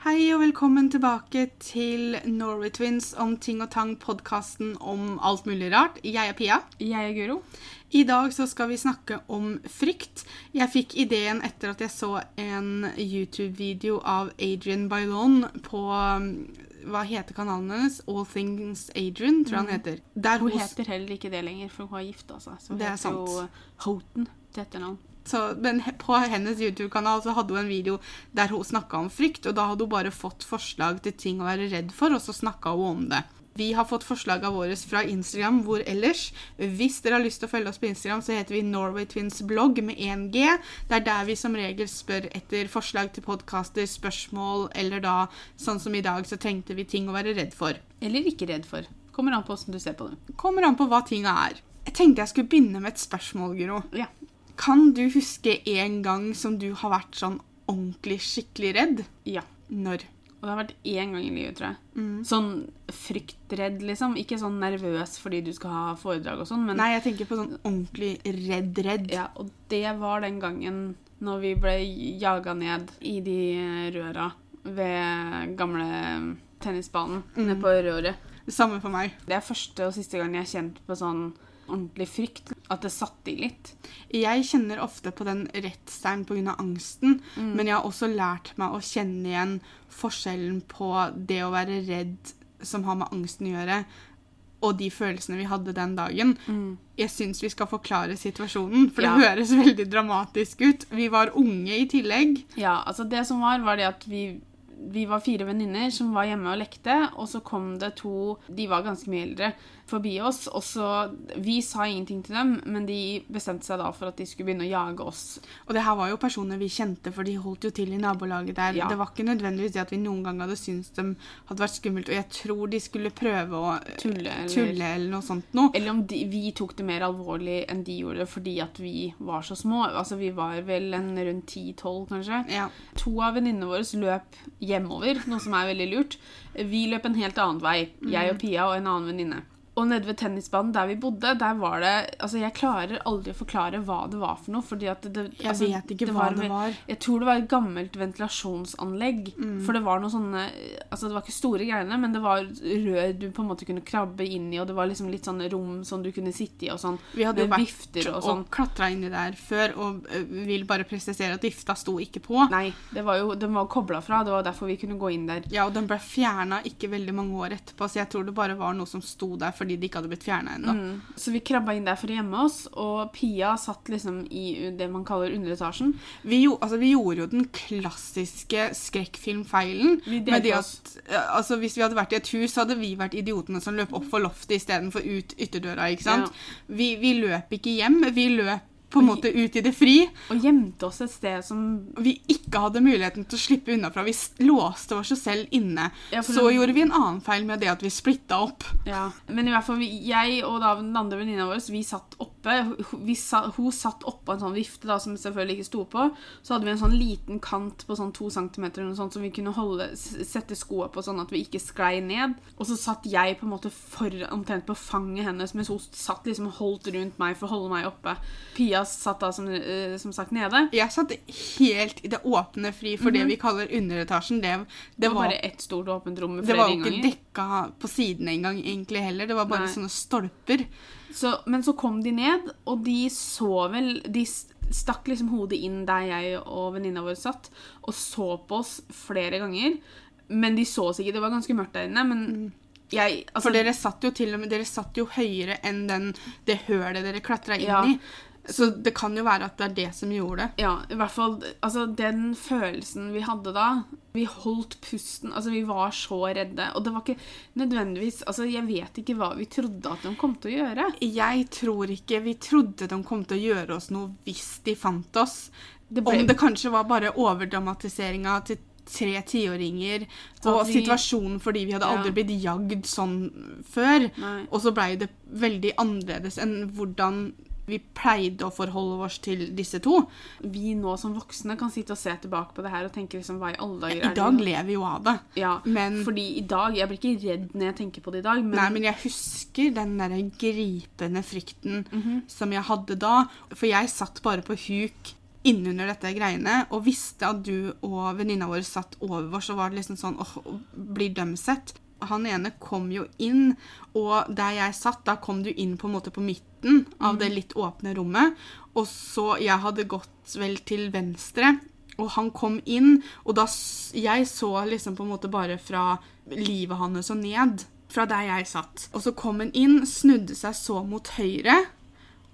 Hei og velkommen tilbake til Norway Twins om ting og tang, podkasten om alt mulig rart. Jeg er Pia. Jeg er Guro. I dag så skal vi snakke om frykt. Jeg fikk ideen etter at jeg så en YouTube-video av Adrian Bailon på um, Hva heter kanalen hennes? All Things Adrian, tror jeg han heter. Der Hun heter heller ikke det lenger, for hun har gifta seg. Så hun Det er heter jo Houghton til etternavn. Så, men på hennes YouTube-kanal så hadde hun en video der hun snakka om frykt, og da hadde hun bare fått forslag til ting å være redd for, og så snakka hun om det. Vi har fått forslaga våre fra Instagram, hvor ellers. Hvis dere har lyst til å følge oss på Instagram, så heter vi Norway Twins blogg med 1G. Det er der vi som regel spør etter forslag til podkaster, spørsmål, eller da, sånn som i dag, så trengte vi ting å være redd for. Eller ikke redd for. Kommer an på hvordan du ser på det. Kommer an på hva tinga er. Jeg tenkte jeg skulle begynne med et spørsmål, Guro. Ja. Kan du huske en gang som du har vært sånn ordentlig skikkelig redd? ja. Når? Og det har vært én gang i livet, tror jeg. Mm. Sånn fryktredd, liksom. Ikke sånn nervøs fordi du skal ha foredrag og sånn, men Nei, jeg tenker på sånn ordentlig redd-redd. ja, Og det var den gangen når vi ble jaga ned i de røra ved gamle tennisbanen nede på røret. Det samme for meg. Det er første og siste gang jeg har kjent på sånn ordentlig frykt. At det satt i litt. Jeg kjenner ofte på den redselen pga. angsten, Mm. men jeg har også lært meg å kjenne igjen forskjellen på det å være redd som har med angsten å gjøre, og de følelsene vi hadde den dagen. Jeg syns vi skal forklare situasjonen, for Ja. det høres veldig dramatisk ut. Vi var unge i tillegg. Ja, altså det som var, var det at vi, vi var fire venninner som var hjemme og lekte, og så kom det to De var ganske mye eldre forbi oss, og så Vi sa ingenting til dem, men de bestemte seg da for at de skulle begynne å jage oss. Og det her var jo personer vi kjente, for de holdt jo til i nabolaget der. Ja. Det var ikke nødvendigvis det at vi noen gang hadde syntes de hadde vært skummelt, og jeg tror de skulle prøve å eh, Tulle, eller- tulle eller noe sånt noe. Eller om de, vi tok det mer alvorlig enn de gjorde fordi at vi var så små. Altså Vi var vel en rundt 10-12, kanskje. Ja. To av venninnene våre løp hjemover, noe som er veldig lurt. Vi løp en helt annen vei, jeg og Pia og en annen venninne. Og nede ved tennisbanen der vi bodde, der var det Altså, jeg klarer aldri å forklare hva det var for noe, fordi at det Jeg altså, vet ikke hva det var. Jeg tror det var et gammelt ventilasjonsanlegg. Mm. For det var noe sånne Altså, det var ikke store greiene, men det var rør du på en måte kunne krabbe inn i, og det var liksom litt sånne rom som du kunne sitte i, og sånn. Vi hadde jo vært og, og og, sånn. klatra inni der før, og øh, vil bare presisere at vifta sto ikke på. Nei, det var jo, den var kobla fra. Det var derfor vi kunne gå inn der. Ja, og den ble fjerna ikke veldig mange år etterpå, så jeg tror det bare var noe som sto der fordi de ikke hadde blitt fjerna ennå. Mm. Så vi krabba inn der for å gjemme oss, og Pia satt liksom i det man kaller underetasjen. Vi, jo, altså, vi gjorde jo den klassiske skrekkfilmfeilen. Med det at, altså, hvis vi hadde vært i et hus, hadde vi vært idiotene som løp opp for loftet istedenfor ut ytterdøra. ikke sant? Vi, vi løp ikke hjem, vi løp på en måte ut i det fri. Og gjemte oss et sted som Vi ikke hadde muligheten til å slippe unna fra. Vi låste oss selv inne. Ja, så det- gjorde vi en annen feil med det at vi splitta opp. Ja, men i hvert fall jeg og da den andre venninna vår, vi satt oppe. Vi sa, hun satt oppå en sånn vifte da, som selvfølgelig ikke sto på. Så hadde vi en sånn liten kant på sånn to centimeter eller noe sånt, som vi kunne holde, sette skoa på sånn at vi ikke sklei ned. Og så satt jeg på en måte for, omtrent på fanget hennes, mens hun satt liksom og holdt rundt meg for å holde meg oppe. Pia satt da som, eh, som sagt nede. Jeg satt helt i det åpne fri for det vi kaller underetasjen. Det, det, Mhm. Det var var, bare ett stort åpent rom med det var jo ikke innganger. dekka på siden engang, egentlig heller. Det var bare Nei. sånne stolper. Så, men så kom de ned, og de så vel De stakk liksom hodet inn der jeg og venninna vår satt, og så på oss flere ganger. Men de så oss ikke. Det var ganske mørkt der inne. Men jeg altså, For dere satt jo til og med Dere satt jo høyere enn den, det hølet dere klatra inn Ja. i. Så det kan jo være at det er det som gjorde det. Ja, i hvert fall Altså, den følelsen vi hadde da Vi holdt pusten. Altså, vi var så redde. Og det var ikke nødvendigvis Altså, jeg vet ikke hva vi trodde at de kom til å gjøre. Jeg tror ikke Vi trodde de kom til å gjøre oss noe hvis de fant oss. Det ble- Om det kanskje var bare overdramatiseringa til tre tiåringer og vi- situasjonen fordi vi hadde Ja. aldri blitt jagd sånn før. Nei. Og så blei det veldig annerledes enn hvordan vi pleide å forholde oss til disse to. Vi nå som voksne kan sitte og se tilbake på det her og tenke liksom hva i alle dager I er dag det? lever vi jo av det. Ja, Men- fordi i dag Jeg blir ikke redd når jeg tenker på det i dag, men, Nei, men jeg husker den der gripende frykten Mhm. som jeg hadde da. For jeg satt bare på huk innunder dette greiene og visste at du og venninna vår satt over oss, og var det liksom sånn åh, blir dem sett? Han ene kom jo inn, og der jeg satt, da kom du inn på en måte på midten av det litt åpne rommet. Og så Jeg hadde gått vel til venstre, og han kom inn, og da Jeg så liksom på en måte bare fra livet hans og ned. Fra der jeg satt. Og så kom han inn, snudde seg så mot høyre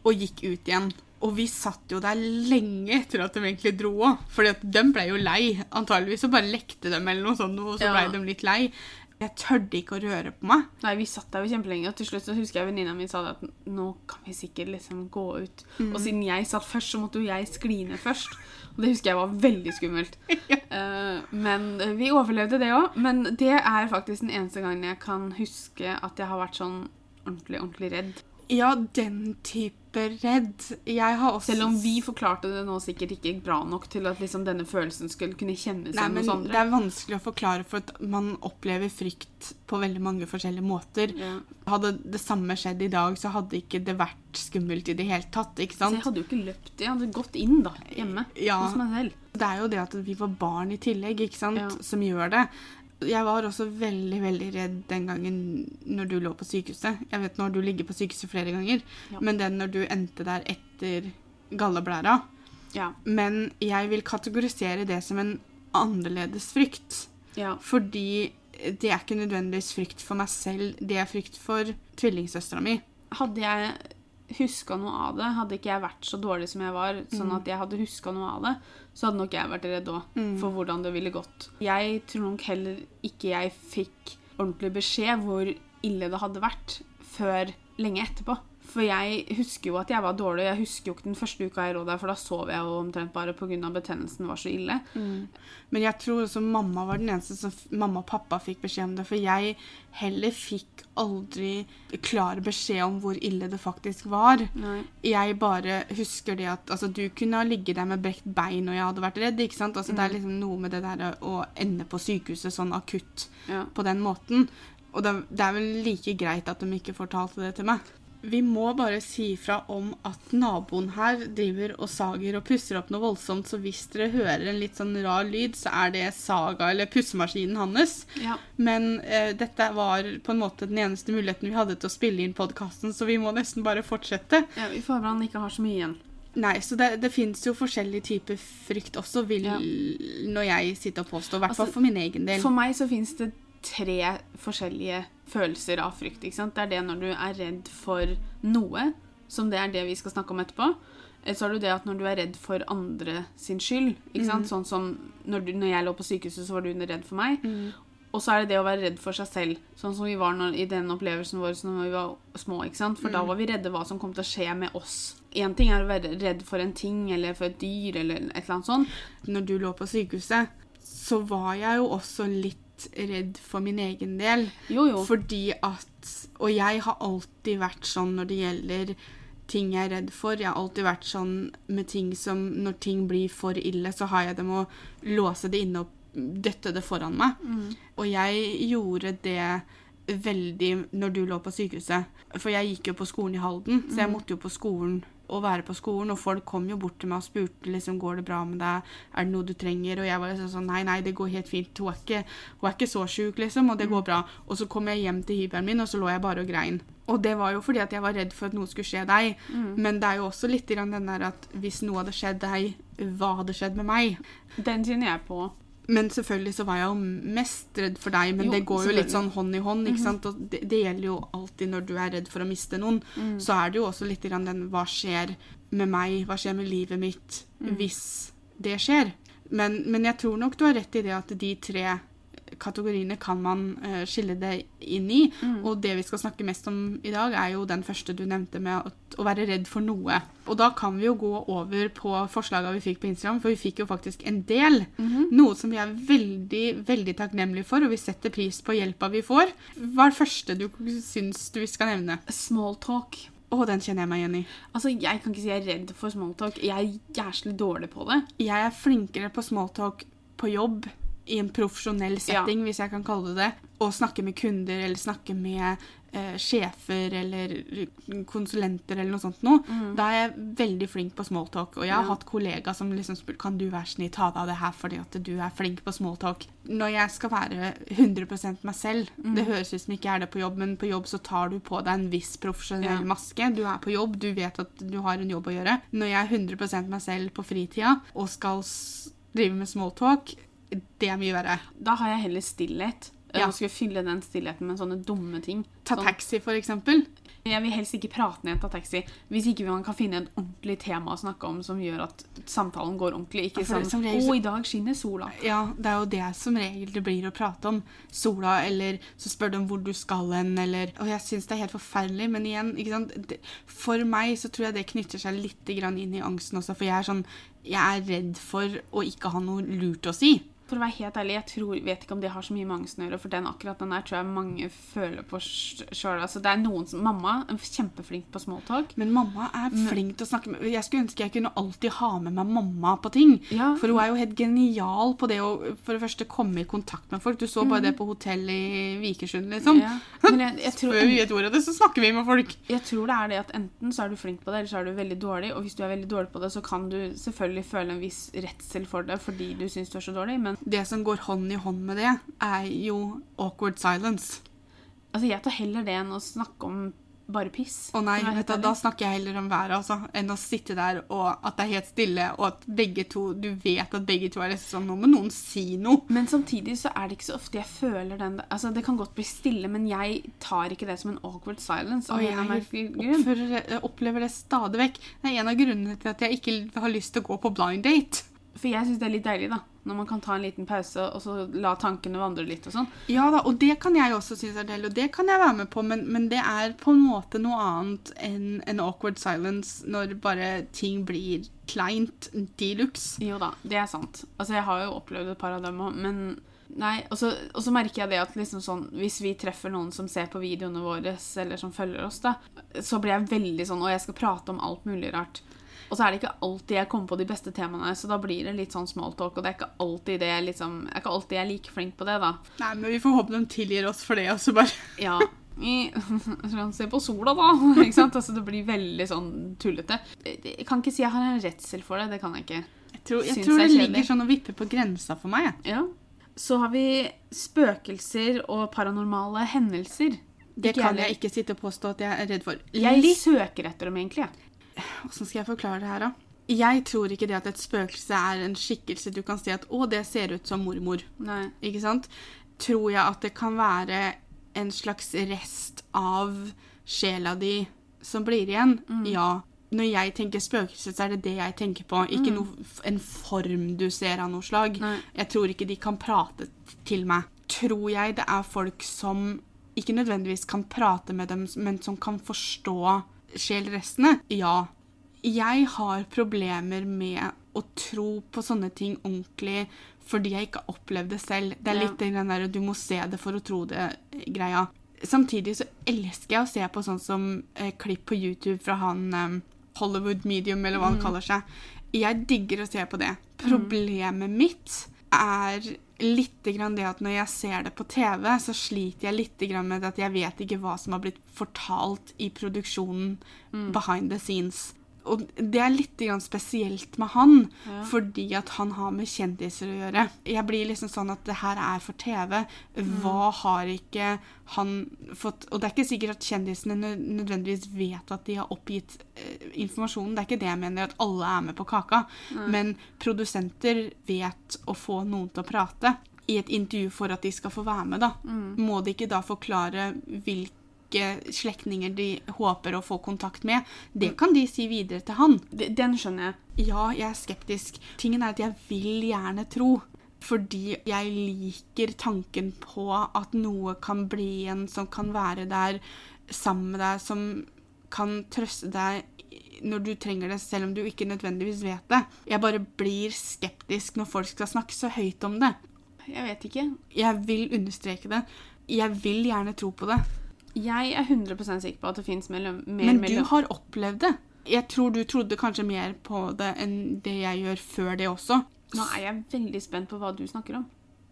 og gikk ut igjen. Og vi satt jo der lenge etter at de egentlig dro òg. For de ble jo lei. Antageligvis så bare lekte de eller noe sånt, og så Ja. ble de litt lei. Jeg tørde ikke å røre på meg. Nei, vi satt der jo kjempelenge, og til slutt så husker jeg venninna mi sa det at nå kan vi sikkert liksom gå ut. Og siden jeg satt først, så måtte jo jeg skli ned først. Og det husker jeg var veldig skummelt. Eh, men eh, vi overlevde det òg. Men det er faktisk den eneste gangen jeg kan huske at jeg har vært sånn ordentlig, ordentlig redd. Ja, den type redd. Jeg har også Selv om vi forklarte det nå sikkert ikke bra nok til at liksom denne følelsen skulle kunne kjennes igjen hos andre. Det er vanskelig å forklare, for at man opplever frykt på veldig mange forskjellige måter. Ja. Hadde det samme skjedd i dag, så hadde ikke det vært skummelt i det hele tatt. ikke Så sant? jeg hadde jo ikke løpt. Jeg hadde gått inn da, hjemme Ja. hos meg selv. Det er jo det at vi var barn i tillegg, ikke sant, Ja. som gjør det. Jeg var også veldig veldig redd den gangen når du lå på sykehuset. Jeg vet nå har du ligget på sykehuset flere ganger, Ja. men den når du endte der etter galleblæra. Ja. Men jeg vil kategorisere det som en annerledes frykt. ja. Fordi det er ikke nødvendigvis frykt for meg selv, det er frykt for tvillingsøstera mi. Hadde jeg huska noe av det, hadde ikke jeg vært så dårlig som jeg var, sånn at jeg hadde huska noe av det, så hadde nok jeg vært redd òg for hvordan det ville gått. Jeg tror nok heller ikke jeg fikk ordentlig beskjed hvor ille det hadde vært, før lenge etterpå. For jeg husker jo at jeg var dårlig. Jeg husker jo ikke den første uka jeg lå der, for da sov jeg jo omtrent bare pga. betennelsen var så ille. Men jeg tror også mamma var den eneste som mamma og pappa fikk beskjed om det. For jeg heller fikk aldri klar beskjed om hvor ille det faktisk var. Nei. Jeg bare husker det at altså, du kunne ha ligget der med brekt bein og jeg hadde vært redd. ikke sant? Altså, Det er liksom noe med det der å ende på sykehuset sånn akutt Ja. på den måten. Og det, det er vel like greit at de ikke fortalte det til meg. Vi må bare si fra om at naboen her driver og sager og pusser opp noe voldsomt, så hvis dere hører en litt sånn rar lyd, så er det saga eller pussemaskinen hans. Ja. Men eh, dette var på en måte den eneste muligheten vi hadde til å spille inn podkasten, så vi må nesten bare fortsette. ja, Vi får håpe han ikke har så mye igjen. Nei, så det, det fins jo forskjellige typer frykt også, vil Ja. når jeg sitter og påstår. I hvert fall Altså, for min egen del. For meg så fins det tre forskjellige følelser av frykt. ikke sant? Det er det når du er redd for noe, som det er det vi skal snakke om etterpå. Eh, Så har du det at når du er redd for andre sin skyld. ikke sant? Sånn som når, du, når jeg lå på sykehuset, så var du redd for meg. Og så er det det å være redd for seg selv, sånn som vi var når, i den opplevelsen vår når vi var små. ikke sant? For da var vi redde hva som kom til å skje med oss. Én ting er å være redd for en ting eller for et dyr eller et eller annet sånt. når du lå på sykehuset, så var jeg jo også litt redd for min egen del. Jo, jo. Fordi at Og jeg har alltid vært sånn når det gjelder ting jeg er redd for. Jeg har alltid vært sånn med ting som Når ting blir for ille, så har jeg det med å låse det inne og døtte det foran meg. Og jeg gjorde det veldig når du lå på sykehuset. For jeg gikk jo på skolen i Halden, så jeg måtte jo på skolen og være på skolen. Og folk kom jo bort til meg og spurte liksom, går det bra med deg, er det noe du trenger. Og jeg var liksom sånn nei, nei, det går helt fint. Hun er ikke, hun er ikke så sjuk, liksom, og det går bra. Og så kom jeg hjem til hybelen min, og så lå jeg bare og grein. Og det var jo fordi at jeg var redd for at noe skulle skje deg. Men det er jo også litt den der at hvis noe hadde skjedd deg, hva hadde skjedd med meg? Den kjenner jeg på. Men selvfølgelig så var jeg jo mest redd for deg, men Jo, det går jo litt sånn hånd i hånd. ikke sant? Og det, det gjelder jo alltid når du er redd for å miste noen. Så er det jo også litt grann den hva skjer med meg, hva skjer med livet mitt hvis det skjer? Men, men jeg tror nok du har rett i det at de tre kategoriene kan man uh, skille det inn i. Og det vi skal snakke mest om i dag, er jo den første du nevnte med at, å være redd for noe. Og da kan vi jo gå over på forslaga vi fikk på Instagram, for vi fikk jo faktisk en del. Noe som vi er veldig, veldig takknemlige for, og vi setter pris på hjelpa vi får. Hva er det første du syns du skal nevne? Smalltalk. Å, den kjenner jeg meg igjen i. Altså, Jeg kan ikke si jeg er redd for smalltalk. Jeg er jævlig dårlig på det. Jeg er flinkere på smalltalk på jobb i en profesjonell setting, hvis jeg kan kalle det det, og snakke med kunder eller snakke med eh, sjefer eller konsulenter eller noe sånt noe, da er jeg veldig flink på smalltalk. Og jeg har Ja. hatt kollegaer som liksom spurt kan du være snill ta deg av det her fordi at du er flink på smalltalk. Når jeg skal være 100% meg selv, det høres ut som ikke er det på jobb, men på jobb så tar du på deg en viss profesjonell Ja. maske. Du er på jobb, du vet at du har en jobb å gjøre. Når jeg er 100% meg selv på fritida og skal drive med smalltalk, det er mye verre. Da har jeg heller stillhet. Ja. å skulle fylle den stillheten med sånne dumme ting. Ta Sånn, taxi, for eksempel. jeg vil helst ikke prate jeg tar taxi, hvis ikke man kan finne et ordentlig tema å snakke om som gjør at samtalen går ordentlig. Ikke Ja, sånn som 'Å, i dag skinner sola'. Ja, det er jo det som regel det blir å prate om. Sola, eller så spør du om hvor du skal hen, eller Og jeg syns det er helt forferdelig, men igjen, ikke sant For meg så tror jeg det knytter seg litt inn i angsten også, for jeg er sånn Jeg er redd for å ikke ha noe lurt å si. For å være helt ærlig, jeg tror, vet ikke om de har så mye mangesnøre, for den akkurat den der tror jeg mange føler på sjøl. Altså, det er noen som Mamma er kjempeflink på smalltalk. Men mamma er flink til å snakke med Jeg skulle ønske jeg kunne alltid ha med meg mamma på ting. Ja. For hun er jo helt genial på det å for det første komme i kontakt med folk. Du så bare det på hotell i Vikersund, liksom. Ja. Men jeg, jeg, tror, Før vi vet ordet av det, så snakker vi med folk. jeg tror det er det at enten så er du flink på det, eller så er du veldig dårlig. Og hvis du er veldig dårlig på det, så kan du selvfølgelig føle en viss redsel for det fordi du syns du er så dårlig, men Det som går hånd i hånd med det, er jo awkward silence. altså, jeg tar heller det enn å snakke om bare piss. Å nei, vet du, da snakker jeg heller om været, altså, enn å sitte der og at det er helt stille, og at begge to Du vet at begge to er liksom sånn Nå må noen si noe. Men samtidig så er det ikke så ofte jeg føler den Altså, det kan godt bli stille, men jeg tar ikke det som en awkward silence. Og annen jeg oppfører, opplever det stadig vekk. Det er en av grunnene til at jeg ikke har lyst til å gå på blind date. For jeg syns det er litt deilig, da. Når man kan ta en liten pause og så la tankene vandre litt og sånn. Ja da, og det kan jeg også synes er deilig, og det kan jeg være med på, men, men det er på en måte noe annet enn en awkward silence når bare ting blir kleint de luxe. Jo da, det er sant. Altså, jeg har jo opplevd et par av dem òg, men Nei, og så, og så merker jeg det at liksom sånn, hvis vi treffer noen som ser på videoene våre, eller som følger oss, da, så blir jeg veldig sånn Og jeg skal prate om alt mulig rart. Og så er det ikke alltid jeg kommer på de beste temaene, så da blir det litt sånn smalltalk. Og det er ikke alltid det liksom, er ikke alltid jeg er like flink på det, da. Nei, men vi får håpe de tilgir oss for det, også, bare Ja. I, kan se på sola, da. Ikke sant? Altså, det blir veldig sånn tullete. Jeg kan ikke si jeg har en redsel for det. Det kan jeg ikke. Jeg tror, jeg tror det er ligger sånn og vipper på grensa for meg. Ja. Så har vi spøkelser og paranormale hendelser. Det kan jeg ikke sitte og påstå at jeg er redd for. Jeg søker etter dem, egentlig. jeg. Hvordan skal jeg forklare det her, da? Jeg tror ikke det at et spøkelse er en skikkelse du kan si at 'å, det ser ut som mormor'. Nei. Ikke sant? Tror jeg at det kan være en slags rest av sjela di som blir igjen? Ja. Når jeg tenker spøkelse, så er det det jeg tenker på. Ikke noe, en form du ser av noe slag. Nei. Jeg tror ikke de kan prate til meg. Tror jeg det er folk som ikke nødvendigvis kan prate med dem, men som kan forstå sjelrestene? Ja. Jeg har problemer med å tro på sånne ting ordentlig fordi jeg ikke har opplevd det selv. Det er litt den der du må se det for å tro det-greia. Samtidig så elsker jeg å se på sånn som eh, klipp på YouTube fra han eh, Hollywood Medium, eller hva han kaller seg. Jeg digger å se på det. Problemet mitt er litt det at når jeg ser det på TV, så sliter jeg litt grann med at jeg vet ikke hva som har blitt fortalt i produksjonen behind the scenes. Og det er litt spesielt med han, Ja. fordi at han har med kjendiser å gjøre. Jeg blir liksom sånn at det her er for TV. Hva har ikke han fått Og det er ikke sikkert at kjendisene nødvendigvis vet at de har oppgitt eh, informasjonen. Det er ikke det jeg mener, at alle er med på kaka. Men produsenter vet å få noen til å prate i et intervju for at de skal få være med, da. Må de ikke da forklare hvilke slektninger de håper å få kontakt med? Det kan de si videre til han. Den skjønner jeg. Ja, jeg er skeptisk. Tingen er at jeg vil gjerne tro. Fordi jeg liker tanken på at noe kan bli en som kan være der sammen med deg, som kan trøste deg når du trenger det, selv om du ikke nødvendigvis vet det. Jeg bare blir skeptisk når folk skal snakke så høyt om det. Jeg vet ikke. Jeg vil understreke det. Jeg vil gjerne tro på det. Jeg er 100% sikker på at det fins mellom, mer Men du har opplevd det. Jeg tror du trodde kanskje mer på det enn det jeg gjør før det også. Nå er jeg veldig spent på hva du snakker om.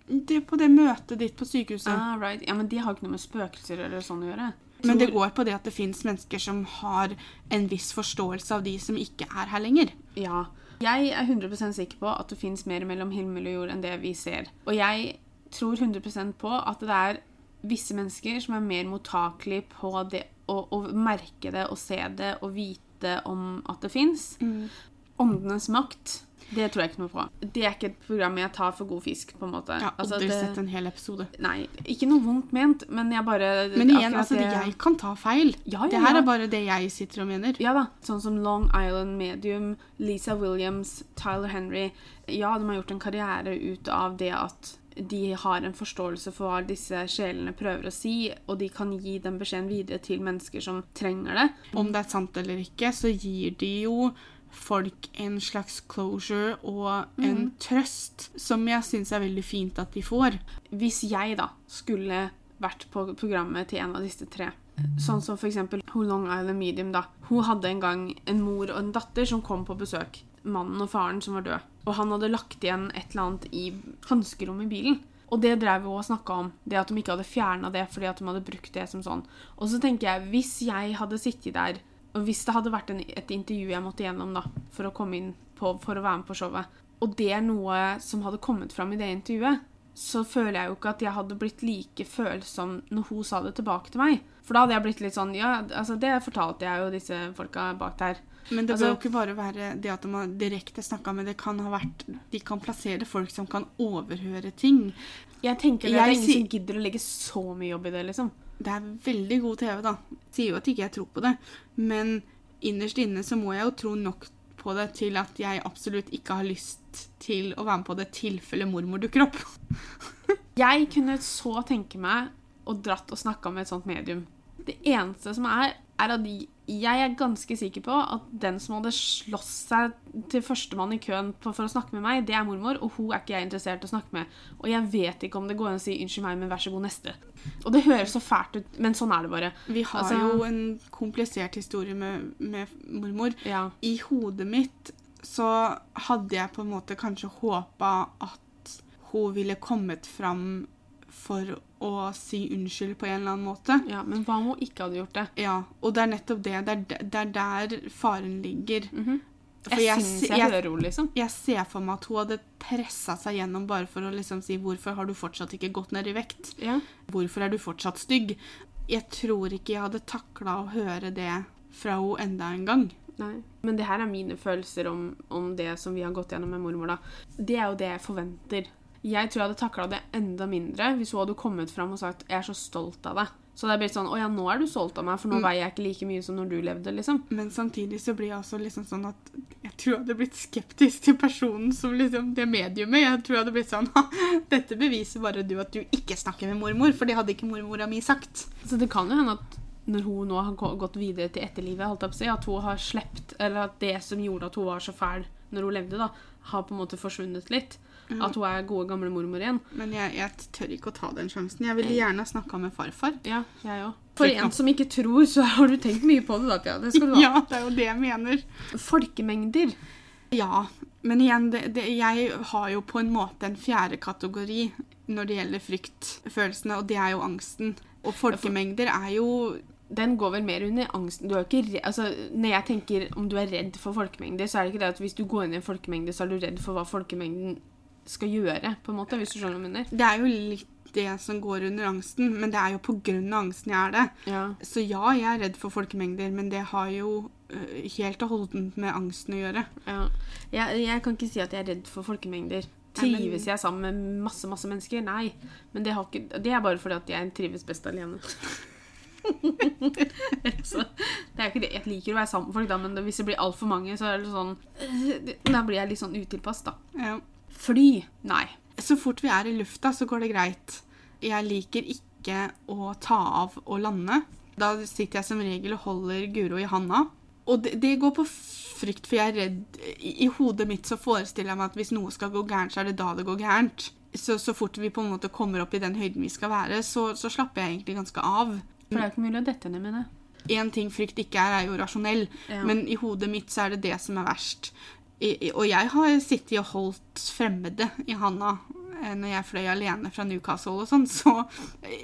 Det er på det møtet ditt på sykehuset. Ah, right. Ja, men de har ikke noe med spøkelser eller sånn å gjøre. Men det går på det at det fins mennesker som har en viss forståelse av de som ikke er her lenger. Ja. Jeg er 100% sikker på at det fins mer mellom himmel og jord enn det vi ser. Og jeg tror 100% på at det er visse mennesker som er mer mottakelige på det å, å merke det og se det og vite om at det fins. Åndenes makt, det tror jeg ikke noe på. Det er ikke et program jeg tar for god fisk, på en måte. Ja, Altså, aldri det- sett en hel episode. Nei, ikke noe vondt ment, men jeg bare Men igjen, altså, det- jeg kan ta feil. Ja, ja, Det her ja. er bare det jeg sitter og mener. Ja da, sånn som Long Island Medium, Lisa Williams, Tyler Henry. Ja, de har gjort en karriere ut av det at de har en forståelse for hva disse sjelene prøver å si, og de kan gi den beskjeden videre til mennesker som trenger det. Om det er sant eller ikke, så gir de jo folk en slags closure og en trøst, som jeg syns er veldig fint at de får. Hvis jeg da skulle vært på programmet til en av disse tre, sånn som for eksempel hun Long Island Medium, da. Hun hadde en gang en mor og en datter som kom på besøk. Mannen og faren som var død. Og han hadde lagt igjen et eller annet i hanskerommet i bilen. Og det drev vi og snakka om. Det at de ikke hadde fjerna det fordi at de hadde brukt det som sånn. Og så tenker jeg, hvis jeg hadde sittet der, og hvis det hadde vært en, et intervju jeg måtte gjennom da, for å komme inn på, for å være med på showet, og det er noe som hadde kommet fram i det intervjuet, så føler jeg jo ikke at jeg hadde blitt like følsom når hun sa det tilbake til meg. For da hadde jeg blitt litt sånn Ja, altså det fortalte jeg jo disse folka bak der. Men det Altså- bør jo ikke bare være det at de har direkte snakka med Det kan ha vært De kan plassere folk som kan overhøre ting. Jeg tenker det, Jeg det er ingen som gidder å legge så mye jobb i det, liksom. Det er veldig god TV, da. Sier jo at ikke jeg tror på det, men innerst inne så må jeg jo tro nok på det til at jeg absolutt ikke har lyst til å være med på det tilfelle mormor dukker opp. Jeg kunne så tenke meg å dratt og snakka med et sånt medium. Det eneste som er, er at jeg er ganske sikker på at den som hadde slåss seg til førstemann i køen for å snakke med meg, det er mormor, og hun er ikke jeg interessert i å snakke med. Og jeg vet ikke om det går an å si 'unnskyld meg, men vær så god, neste'. Og det høres så fælt ut, men sånn er det bare. Vi har Altså- jo en komplisert historie med, med mormor. Ja. I hodet mitt så hadde jeg på en måte kanskje håpa at hun ville kommet fram for å si unnskyld på en eller annen måte. ja, Men hva om hun ikke hadde gjort det? Ja, og det er nettopp det. Det er, det er der faren ligger. For Jeg, jeg, syns jeg, jeg, hører henne, liksom. jeg ser for meg at hun hadde pressa seg gjennom bare for å liksom si 'Hvorfor har du fortsatt ikke gått ned i vekt?' Ja. 'Hvorfor er du fortsatt stygg?' Jeg tror ikke jeg hadde takla å høre det fra henne enda en gang. Nei. Men det her er mine følelser om, om det som vi har gått gjennom med mormor. da. Det er jo det jeg forventer. Jeg tror jeg hadde takla det enda mindre hvis hun hadde kommet fram og sagt 'Jeg er så stolt av deg'. Så det er blitt sånn 'Å ja, nå er du stolt av meg, for nå veier jeg ikke like mye som når du levde', liksom. Men samtidig så blir jeg også liksom sånn at jeg tror jeg hadde blitt skeptisk til personen som liksom det mediumet. Jeg tror jeg hadde blitt sånn Dette beviser bare du at du ikke snakker med mormor, for det hadde ikke mormora mi sagt. Så det kan jo hende at når hun nå har gått videre til etterlivet, holdt jeg på å si, at hun har slept Eller at det som gjorde at hun var så fæl når hun levde, da, har på en måte forsvunnet litt. At hun er gode, gamle mormor igjen. Men jeg, jeg tør ikke å ta den sjansen. Jeg ville gjerne ha snakka med farfar. Ja, jeg også. For en som ikke tror, så har du tenkt mye på det, da, Pia. Det skal du ha. Ja, det er jo det jeg mener. Folkemengder. Ja, men igjen, det, det, jeg har jo på en måte en fjerde kategori når det gjelder fryktfølelsene, og det er jo angsten. Og folkemengder er jo Den går vel mer under angsten. Du er ikke re altså, når jeg tenker om du er redd for folkemengder, så er det ikke det at hvis du går inn i en folkemengde, så er du redd for hva folkemengden skal gjøre, på en måte, hvis du skjønner hva jeg mener. Det er jo litt det som går under angsten, men det er jo av angsten jeg er det. Ja. Så ja, jeg er redd for folkemengder, men det har jo øh, helt og holdent med angsten å gjøre. ja. Jeg, jeg kan ikke si at jeg er redd for folkemengder. Trives jeg sammen med masse masse mennesker? Nei. Men det, har ikke, det er bare fordi at jeg trives best alene. så, det. Jeg liker å være sammen med folk, da, men hvis det blir altfor mange, så er det sånn øh, Da blir jeg litt sånn utilpass, da. Ja. Fly? Nei. Så fort vi er i lufta, så går det greit. Jeg liker ikke å ta av og lande. Da sitter jeg som regel og holder Guro i handa. Og det, det går på frykt, for jeg er redd I, I hodet mitt så forestiller jeg meg at hvis noe skal gå gærent, så er det da det går gærent. Så, så fort vi på en måte kommer opp i den høyden vi skal være, så, så slapper jeg egentlig ganske av. For det er jo ikke mulig å dette ned med det. Én ting frykt ikke er, er jo rasjonell, Ja. men i hodet mitt så er det det som er verst. Og jeg har sittet og holdt fremmede i handa eh, når jeg fløy alene fra Newcastle og sånn, så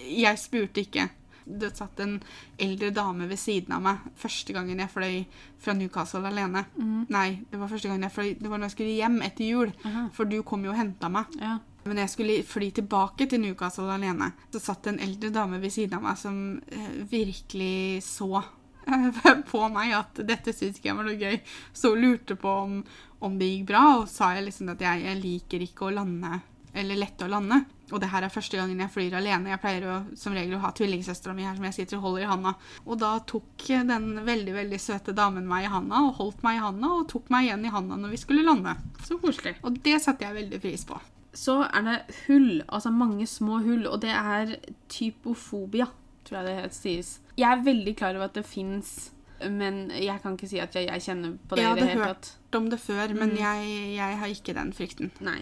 jeg spurte ikke. Det satt en eldre dame ved siden av meg første gangen jeg fløy fra Newcastle alene. Nei, det var første gangen jeg fløy Det var når jeg skulle hjem etter jul. Aha. For du kom jo og henta meg. Ja. Men jeg skulle fly tilbake til Newcastle alene. Så satt en eldre dame ved siden av meg som eh, virkelig så eh, på meg at dette syntes ikke jeg var noe gøy. Så lurte på om, om det gikk bra, og sa jeg liksom at jeg, jeg liker ikke å lande eller lette å lande. Og det her er første gangen jeg flyr alene. Jeg pleier å, som regel å ha tvillingsøstera mi her som jeg sitter og holder i handa. Og da tok den veldig veldig søte damen meg i handa og holdt meg i handa og tok meg igjen i handa når vi skulle lande. Så koselig. Og det satte jeg veldig pris på. Så er det hull, altså mange små hull, og det er typofobia, tror jeg det sies. Jeg er veldig klar over at det fins, men jeg kan ikke si at jeg, jeg kjenner på det Jeg i det hadde hørt om det før, men jeg, jeg har ikke den frykten. Nei.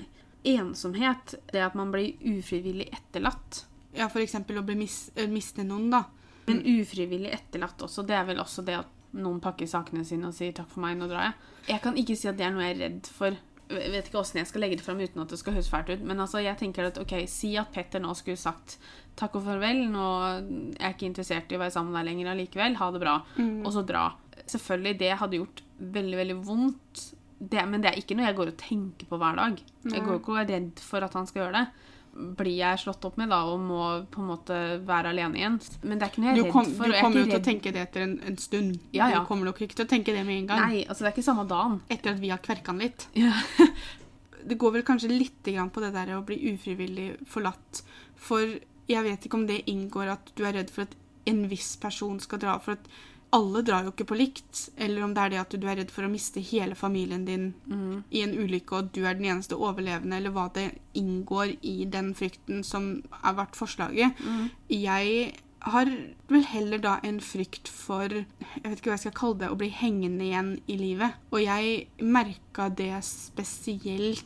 Ensomhet, det at man blir ufrivillig etterlatt. Ja, eksempel å bli mis eh, miste noen, da. Men ufrivillig etterlatt også, det er vel også det at noen pakker sakene sine og sier takk for meg, nå drar jeg. Jeg kan ikke si at det er noe jeg er redd for. Vet ikke åssen jeg skal legge det fram uten at det skal høres fælt ut. Men altså, jeg tenker at ok, si at Petter nå skulle sagt takk og farvel, nå er jeg ikke interessert i å være sammen med deg lenger allikevel, ha det bra, og så dra. Selvfølgelig, det hadde gjort veldig, veldig vondt. Det, men det er ikke noe jeg går og tenker på hver dag. Jeg går ikke og er redd for at han skal gjøre det. Blir jeg slått opp med da og må på en måte være alene igjen. Men det er ikke noe jeg Du, er redd for. du er kommer jo til å tenke det etter en, en stund. Ja, ja. Du kommer nok ikke til å tenke det med en gang. Nei, altså det er ikke samme dagen. Etter at vi har kverka den litt. Ja. Det går vel kanskje litt grann på det der å bli ufrivillig forlatt. For jeg vet ikke om det inngår at du er redd for at en viss person skal dra. For at alle drar jo ikke på likt. Eller om det er det at du er redd for å miste hele familien din i en ulykke, og du er den eneste overlevende, eller hva det inngår i den frykten som har vært forslaget. Jeg har vel heller da en frykt for Jeg vet ikke hva jeg skal kalle det å bli hengende igjen i livet. Og jeg merka det spesielt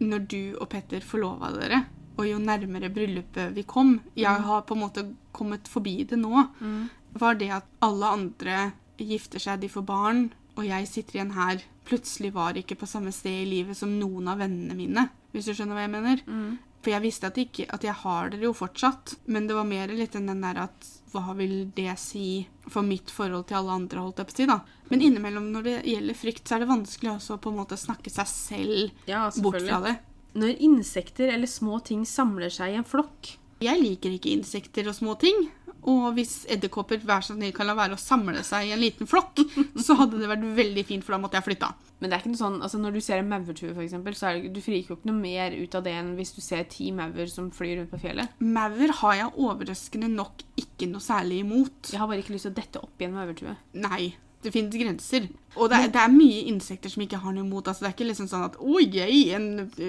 når du og Petter forlova dere. Og jo nærmere bryllupet vi kom Jeg har på en måte kommet forbi det nå. Var det at alle andre gifter seg, de får barn, og jeg sitter igjen her. Plutselig var ikke på samme sted i livet som noen av vennene mine. Hvis du skjønner hva jeg mener? For jeg visste at, ikke, at jeg har dere jo fortsatt, men det var mer litt enn den der at hva vil det si for mitt forhold til alle andre, holdt jeg på å si, da. Men innimellom når det gjelder frykt, så er det vanskelig også å på en måte snakke seg selv Ja, bort fra det. Når insekter eller små ting samler seg i en flokk Jeg liker ikke insekter og små ting. Og hvis edderkopper hver så snill kan la være å samle seg i en liten flokk, så hadde det vært veldig fint, for da måtte jeg flytta. Men det er ikke noe sånn, altså når du ser en maurtue, eksempel, så er det, du friker jo ikke noe mer ut av det enn hvis du ser ti maur som flyr rundt på fjellet. Maur har jeg overraskende nok ikke noe særlig imot. Jeg har bare ikke lyst til å dette opp i en maurtue. Nei, det finnes grenser. Og det er, det er mye insekter som ikke har noe imot. Altså, det er ikke liksom sånn at oi, jeg, en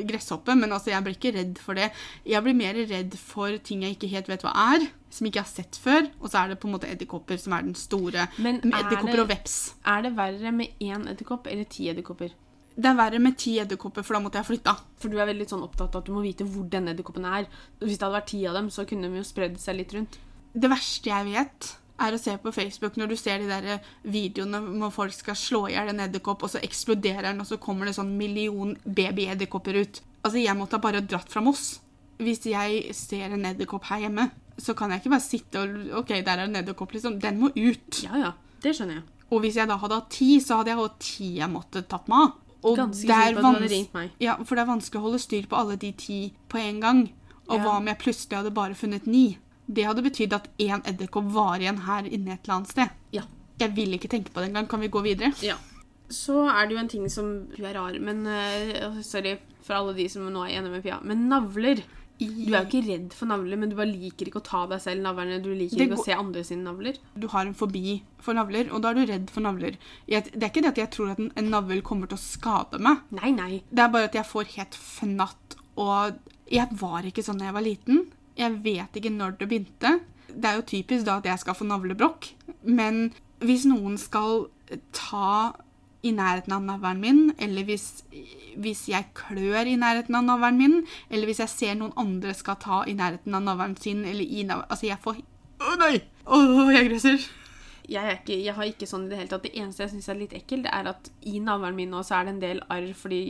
gresshoppe', men altså, jeg blir ikke redd for det. Jeg blir mer redd for ting jeg ikke helt vet hva er, som ikke jeg har sett før. Og så er det på en måte edderkopper som er den store. Men er edderkopper og veps. Er det verre med én edderkopp eller ti edderkopper? Det er verre med ti edderkopper, for da måtte jeg flytta. For du er veldig sånn opptatt av at du må vite hvor denne edderkoppen er. Hvis det hadde vært ti av dem, så kunne de jo spredd seg litt rundt. Det verste jeg vet, er å se på Facebook når du ser de der videoene hvor folk skal slå i hjel en edderkopp, og så eksploderer den, og så kommer det sånn million babyedderkopper ut. Altså, jeg måtte ha bare dratt fra Moss. Hvis jeg ser en edderkopp her hjemme, så kan jeg ikke bare sitte og OK, der er en edderkopp, liksom. Den må ut. Ja, ja. Det skjønner jeg. Og hvis jeg da hadde hatt ti, så hadde jeg hatt ti jeg måtte tatt meg av. Og Ganske er sikker på at du hadde ringt meg. Ja, for det er vanskelig å holde styr på alle de ti på en gang. Og Ja. hva om jeg plutselig hadde bare funnet ni? Det hadde betydd at én edderkopp var igjen her inne et eller annet sted. Ja. Jeg vil ikke tenke på det engang. Kan vi gå videre? Ja. Så er det jo en ting som Du er rar, men uh, Sorry for alle de som nå er enige med Pia. Men navler. Du er jo ikke redd for navler, men du bare liker ikke å ta deg selv navlene. Du liker ikke å se andre sine navler. Du har en fobi for navler, og da er du redd for navler. Jeg, det er ikke det at jeg tror at en, en navl kommer til å skade meg. Nei, nei. Det er bare at jeg får helt fnatt, og jeg var ikke sånn da jeg var liten. Jeg vet ikke når det begynte. Det er jo typisk da at jeg skal få navlebrokk. Men hvis noen skal ta i nærheten av navlen min, eller hvis, hvis jeg klør i nærheten av navlen min, eller hvis jeg ser noen andre skal ta i nærheten av navlen sin, eller i navlen Altså, jeg får Å nei! Å, jeg gresser. jeg, ikke, jeg har ikke sånn i det hele tatt. Det eneste jeg syns er litt ekkelt, er at i navlen min nå så er det en del arr, fordi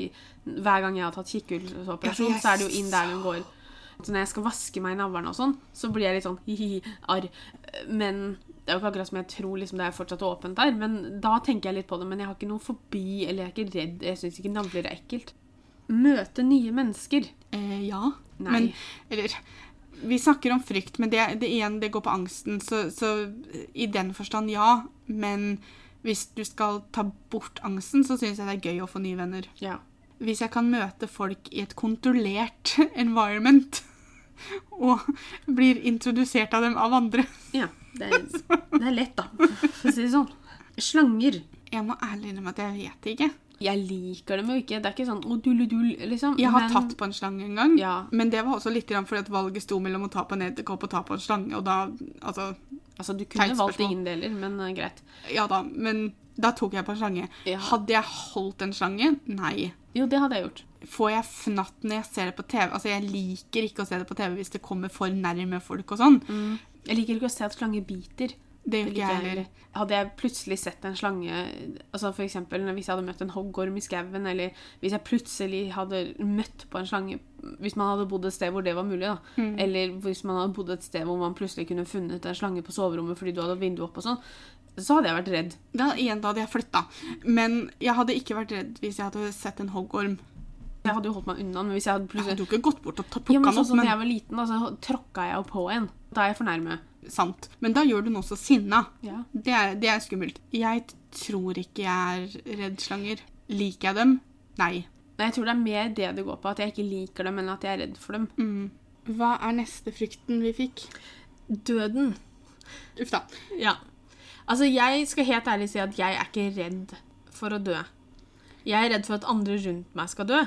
hver gang jeg har tatt kikkhullsoperasjon, så er det jo inn der hun går. Så når jeg skal vaske meg i navlen og sånn, så blir jeg litt sånn hi-hi, arr. Men det er jo ikke akkurat som jeg tror liksom, det er fortsatt åpent der. Men da tenker jeg litt på det. Men jeg har ikke noe forbi, eller jeg er ikke redd. Jeg syns ikke navler er ekkelt. Møte nye mennesker. Eh, ja. Nei. Men Eller Vi snakker om frykt, men det, det igjen, det går på angsten. Så, så i den forstand, ja. Men hvis du skal ta bort angsten, så syns jeg det er gøy å få nye venner. Ja. Hvis jeg kan møte folk i et kontrollert environment og blir introdusert av dem av andre ja. Det, er, det er lett, da, for å si det sånn. Slanger. Jeg må ærlig innrømme at jeg vet ikke. Jeg liker dem jo ikke. Det er ikke sånn å dulle-dull, liksom. Jeg har Men- tatt på en slange en gang, Ja. men det var også litt fordi at valget sto mellom å ta på en edderkopp og ta på en slange, og da Altså, Altså, du kunne valgt ingen deler, men eh, greit. ja da, men da tok jeg på en slange. Ja. Hadde jeg holdt en slange? Nei. Jo, det hadde jeg gjort. Får jeg fnatt når jeg ser det på TV? Altså, jeg liker ikke å se det på TV hvis det kommer for nærme folk og sånn. Jeg liker ikke å se at slanger biter. Det gjør ikke jeg heller. Hadde jeg plutselig sett en slange altså for eksempel hvis jeg hadde møtt en hoggorm i skauen, eller hvis jeg plutselig hadde møtt på en slange Hvis man hadde bodd et sted hvor det var mulig, da. Mm. Eller hvis man hadde bodd et sted hvor man plutselig kunne funnet en slange på soverommet fordi du hadde vinduet oppe og sånn, så hadde jeg vært redd. Da, igjen, da hadde jeg flytta. Men jeg hadde ikke vært redd hvis jeg hadde sett en hoggorm. Jeg hadde jo holdt meg unna, men hvis jeg hadde plutselig... Jeg hadde jo ikke gått bort og plukka Ja, men sånn som da men jeg var liten, da, så tråkka jeg jo på en. Da er jeg for nærme. sant. Men da gjør du noe så sinna. Ja. Det er, det er skummelt. Jeg tror ikke jeg er redd slanger. Liker jeg dem? Nei. Nei, jeg tror det er mer det det går på, at jeg ikke liker dem, enn at jeg er redd for dem. Mm. Hva er neste frykten vi fikk? Døden. Uff da. Ja. Altså, jeg skal helt ærlig si at jeg er ikke redd for å dø. Jeg er redd for at andre rundt meg skal dø.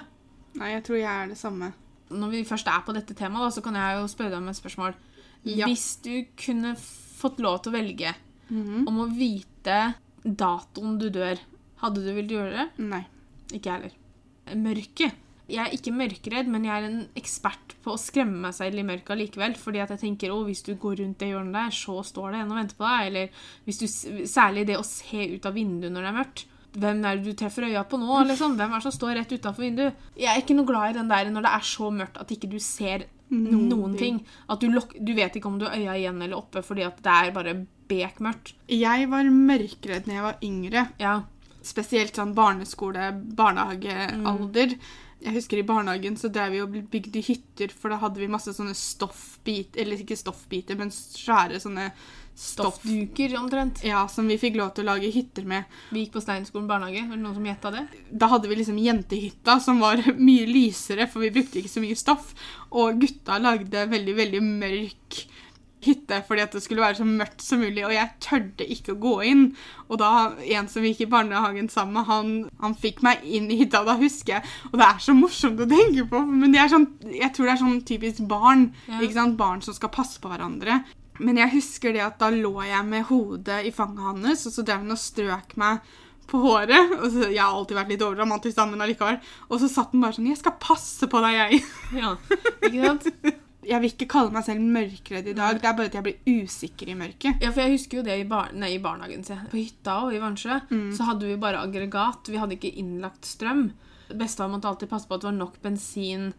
Nei, jeg tror jeg er det samme. Når vi først er på dette temaet, da, så kan jeg jo spørre deg om et spørsmål. Ja. Hvis du kunne fått lov til å velge Mhm. om å vite datoen du dør, hadde du villet gjøre det? Nei. Ikke jeg heller. Mørket. Jeg er ikke mørkredd, men jeg er en ekspert på å skremme meg selv i mørket likevel. Fordi at jeg tenker å, hvis du går rundt det hjørnet der, så står det en og venter på deg. Eller hvis du, særlig det å se ut av vinduet når det er mørkt. Hvem er det du treffer øya på nå? liksom? Hvem er det som står rett utafor vinduet? Jeg er ikke noe glad i den der når det er så mørkt at ikke du ser Noen noen ting. At du, du vet ikke om du har øya igjen eller oppe fordi at det er bare bekmørkt. Jeg var mørkredd da jeg var yngre. Ja. Spesielt sånn barneskole, barnehagealder. Jeg husker i barnehagen så drev vi og bygde hytter, for da hadde vi masse sånne stoffbiter Eller ikke stoffbiter, men svære sånne stoff... Stoffduker omtrent. Ja, som vi fikk lov til å lage hytter med. Vi gikk på Steinskolen barnehage. Var det noen som gjetta det? Da hadde vi liksom jentehytta, som var mye lysere, for vi brukte ikke så mye stoff. Og gutta lagde veldig, veldig mørk hytte fordi at det skulle være så mørkt som mulig, og jeg tørde ikke å gå inn. Og da, en som gikk i barnehagen sammen med, han, han fikk meg inn i hytta, da husker jeg Og det er så morsomt å tenke på, men det er sånn, jeg tror det er sånn typisk barn. Ja. ikke sant? Barn som skal passe på hverandre. Men jeg husker det at da lå jeg med hodet i fanget hans, og så drev han og strøk meg på håret. Og så, jeg har alltid vært litt overdramatisk, men allikevel. Og så satt han bare sånn 'Jeg skal passe på deg, jeg'. Ja, ikke sant? Jeg vil ikke kalle meg selv mørkredd i dag. Det er bare at jeg blir usikker i mørket. Ja, for jeg husker jo det i, bar nei, i barnehagen. sier. På hytta og i Vansjø så hadde vi bare aggregat. Vi hadde ikke innlagt strøm. Bestefar måtte alltid passe på at det var nok bensin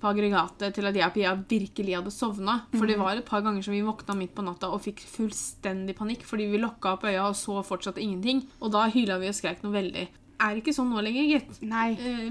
på aggregatet til at jeg og Pia virkelig hadde sovna. For det var et par ganger som vi våkna midt på natta og fikk fullstendig panikk fordi vi lokka opp øya og så fortsatt ingenting. Og da hyla vi og skreik noe veldig. Er ikke sånn nå lenger, gitt. Nei. Uh,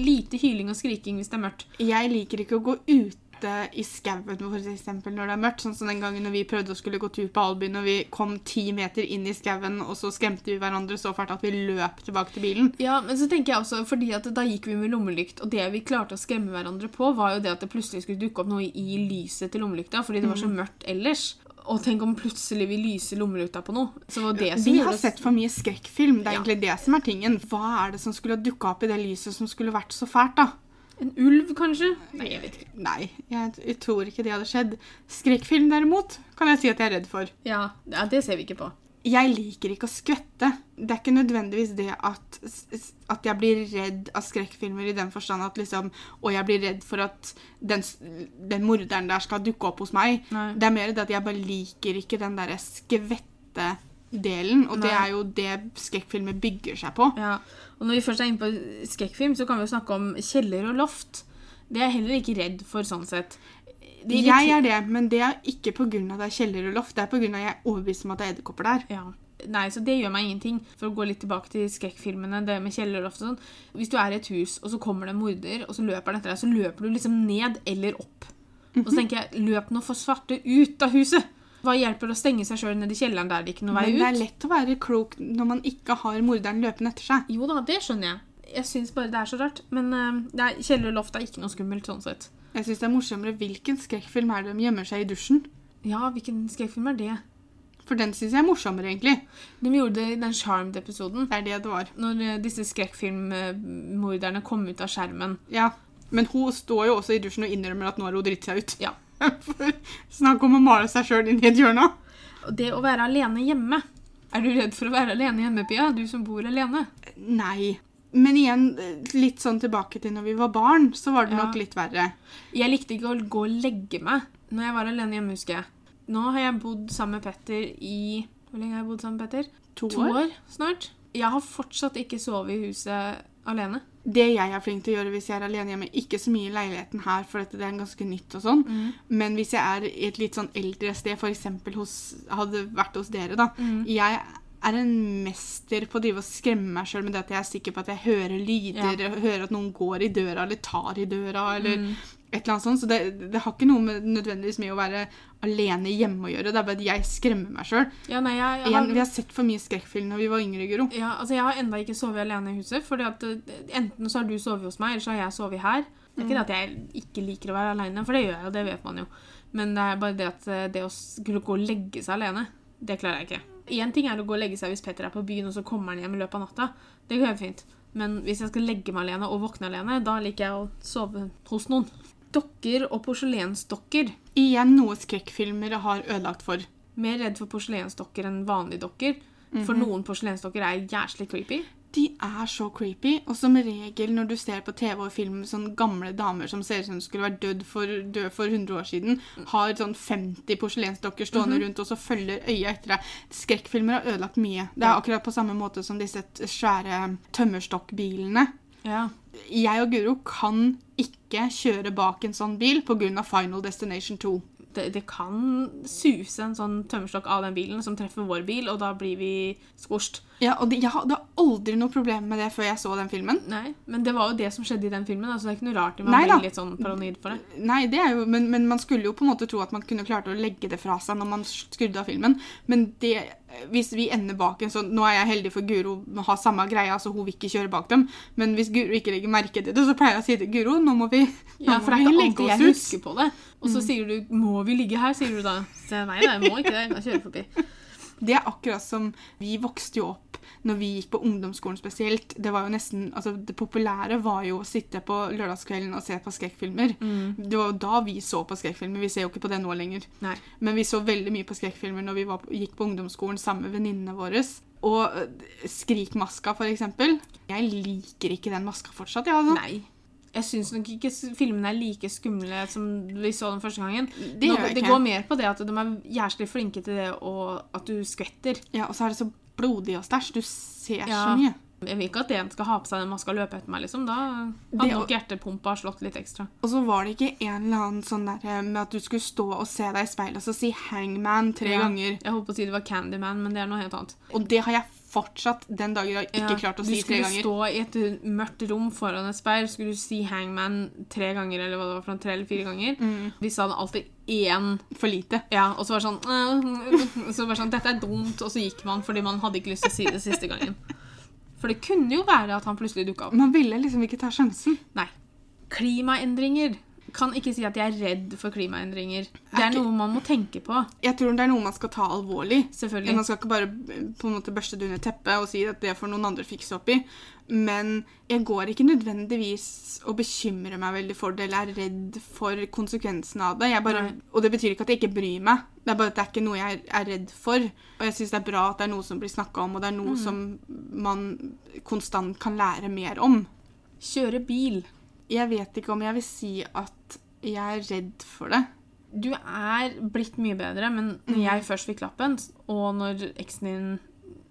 lite hyling og skriking hvis det er mørkt. Jeg liker ikke å gå ute i skauen eksempel, når det er mørkt. Sånn som den gangen når vi prøvde å skulle gå tur på Albyen, og vi kom ti meter inn i skauen, og så skremte vi hverandre så fælt at vi løp tilbake til bilen. Ja, men så tenker jeg også, fordi at da gikk vi med lommelykt, og det vi klarte å skremme hverandre på, var jo det at det plutselig skulle dukke opp noe i lyset til lommelykta, fordi det var så mørkt ellers. Og tenk om plutselig vi lyser lommelykta på noe. Så var det som Vi har sett for mye skrekkfilm. Det er Ja. egentlig det som er tingen. Hva er det som skulle dukka opp i det lyset som skulle vært så fælt, da? En ulv, kanskje? Nei, jeg vet ikke. Nei, jeg, jeg tror ikke det hadde skjedd. Skrekkfilm, derimot, kan jeg si at jeg er redd for. Ja, ja, det ser vi ikke på. Jeg liker ikke å skvette. Det er ikke nødvendigvis det at, at jeg blir redd av skrekkfilmer i den forstand at liksom Og jeg blir redd for at den, den morderen der skal dukke opp hos meg. Nei. Det er mer det at jeg bare liker ikke den derre delen, og det er jo det skrekkfilmer bygger seg på. Ja. Og når vi først er inne på skrekkfilm, så kan vi jo snakke om kjeller og loft. Det er jeg heller ikke redd for, sånn sett. Det Jeg er det, men det er ikke pga. det er kjeller og loft. Det er pga. jeg er overbevist om at det er edderkopper der. Ja. Nei, så det gjør meg ingenting. For å gå litt tilbake til skrekkfilmene, det med kjeller og loft og sånn. Hvis du er i et hus, og så kommer det en morder, og så løper han etter deg, så løper du liksom ned eller opp. Og så tenker jeg, løp nå for svarte ut av huset! Hva hjelper det å stenge seg sjøl ned i kjelleren der det ikke noe vei ut. Men det er lett å være klok når man ikke har morderen løpende etter seg. Jo da, det skjønner jeg. Jeg syns bare det er så rart. Men uh, kjellerloft er, ikke noe skummelt sånn sett. Jeg synes det er morsommere hvilken skrekkfilm er det de gjemmer seg i dusjen. Ja, hvilken skrekkfilm er det? For den syns jeg er morsommere, egentlig. De gjorde det i den Charmed-episoden. Det er det det var. Når eh, disse skrekkfilmmorderne kom ut av skjermen. Ja, Men hun står jo også i dusjen og innrømmer at nå har hun dritt seg ut. Ja. For Snakk om å male seg sjøl inn i et hjørne. Det å være alene hjemme Er du redd for å være alene hjemme, Pia? Du som bor alene. Nei. Men igjen, litt sånn tilbake til når vi var barn, så var det Ja. nok litt verre. Jeg likte ikke å gå og legge meg når jeg var alene hjemme, husker jeg. Nå har jeg bodd sammen med Petter i Hvor lenge har jeg bodd sammen med Petter? To, To år. år snart. Jeg har fortsatt ikke sovet i huset alene. Det jeg er flink til å gjøre hvis jeg er alene hjemme, ikke så mye i leiligheten her, for dette det er ganske nytt og sånn, men hvis jeg er i et litt sånn eldre sted, f.eks. hos Hadde vært hos dere, da. Jeg er en mester på å drive og skremme meg sjøl med det at jeg er sikker på at jeg hører lyder, hører at noen går i døra eller tar i døra, eller et eller annet sånt. Så det, det har ikke noe med, nødvendigvis med å være alene hjemme å gjøre. Det er bare at jeg skremmer meg sjøl. Ja, vi har sett for mye skrekkfilm når vi var yngre, Guro. ja, altså jeg har enda ikke sovet alene i huset. Fordi at eh, Enten så har du sovet hos meg, eller så har jeg sovet her. Det er ikke det at jeg ikke liker å være alene, for det gjør jeg jo, det vet man jo. Men det er bare det at eh, det å skulle gå og legge seg alene, det klarer jeg ikke. Én ting er å gå og legge seg hvis Petter er på byen, og så kommer han hjem i løpet av natta. Det går helt fint. Men hvis jeg skal legge meg alene og våkne alene, da liker jeg å sove hos noen. Dokker og porselensdokker. Igjen noe skrekkfilmer har ødelagt for. Mer redd for porselensdokker enn vanlige dokker. For noen porselensdokker er jæslig creepy. De er så creepy, og som regel når du ser på TV og film sånne gamle damer som ser ut som skulle vært død for, død for 100 år siden, har sånn 50 porselensdokker stående rundt og så følger øya etter deg. Skrekkfilmer har ødelagt mye. Det er akkurat på samme måte som disse svære tømmerstokkbilene. Ja. Jeg og Guro kan ikke kjøre bak en sånn bil pga. Final Destination 2. det, det kan suse en sånn tømmerstokk av den bilen som treffer vår bil, og da blir vi skorst. Ja, og det, Jeg hadde aldri noe problem med det før jeg så den filmen. Nei, men det var jo det som skjedde i den filmen, altså det er ikke noe rart man Nei da. blir litt sånn paranoid for det. Nei, det er jo, men, men man skulle jo på en måte tro at man kunne klart å legge det fra seg når man skrudde av filmen. Men det, hvis vi ender bak en sånn Nå er jeg heldig for Guro har samme greia, så hun vil ikke kjøre bak dem. Men hvis Guro ikke legger merke til det, så pleier jeg å si til Guro nå må vi, nå Ja, for må vi legge alltid jeg oss ut. husker på det. Og så sier du 'må vi ligge her', sier du da. Så nei, nei, jeg må ikke det, jeg kjører kjøre forbi. Det er akkurat som vi vokste jo opp når vi gikk på ungdomsskolen spesielt. Det var jo nesten, altså det populære var jo å sitte på lørdagskvelden og se på skrekkfilmer. Det var jo da vi så på skrekkfilmer. Vi ser jo ikke på det nå lenger. Nei. Men vi så veldig mye på skrekkfilmer når vi var, gikk på ungdomsskolen sammen med venninnene våre. Og øh, Skrikmaska, for eksempel. Jeg liker ikke den maska fortsatt. Ja, altså. Nei. Jeg syns nok ikke filmene er like skumle som vi så den første gangen. Det Nå, det går mer på det at de er jævlig flinke til det og at du skvetter. Ja, og så er det så blodig og stæsj. Du ser Ja. så mye. Jeg vil ikke at en skal ha på seg den maska og løpe etter meg, liksom. Da hadde det, nok hjertepumpa slått litt ekstra. Og så var det ikke en eller annen sånn der eh, med at du skulle stå og se deg i speilet og så si 'hangman' tre Ja. ganger. Jeg holdt på å si det var Candyman, men det er noe helt annet. Og det har jeg fortsatt den dag i dag ikke Ja, klart å si tre ganger. Du skulle stå i et mørkt rom foran et speil, skulle du si Hangman tre ganger, eller hva det var for noe, tre eller fire ganger. Mm. Vi sa det alltid én, For lite. ja, og så var det sånn Så var det sånn, dette er dumt, og så gikk man fordi man hadde ikke lyst til å si det siste gangen. For det kunne jo være at han plutselig dukka opp. Man ville liksom ikke ta sjansen. Nei. Klimaendringer. Kan ikke si at jeg er redd for klimaendringer. Det er noe man må tenke på. Jeg tror det er noe man skal ta alvorlig. Selvfølgelig. Man skal ikke bare eh, på en måte børste det under teppet og si at det får noen andre fikse opp i. Men jeg går ikke nødvendigvis og bekymrer meg veldig for det, eller er redd for konsekvensene av det. Jeg bare, og det betyr ikke at jeg ikke bryr meg. Det er bare at det er ikke noe jeg er redd for. Og jeg syns det er bra at det er noe som blir snakka om, og det er noe som man konstant kan lære mer om. Kjøre bil. Jeg vet ikke om jeg vil si at jeg er redd for det. Du er blitt mye bedre, men når Mm. jeg først fikk lappen, og når eksen din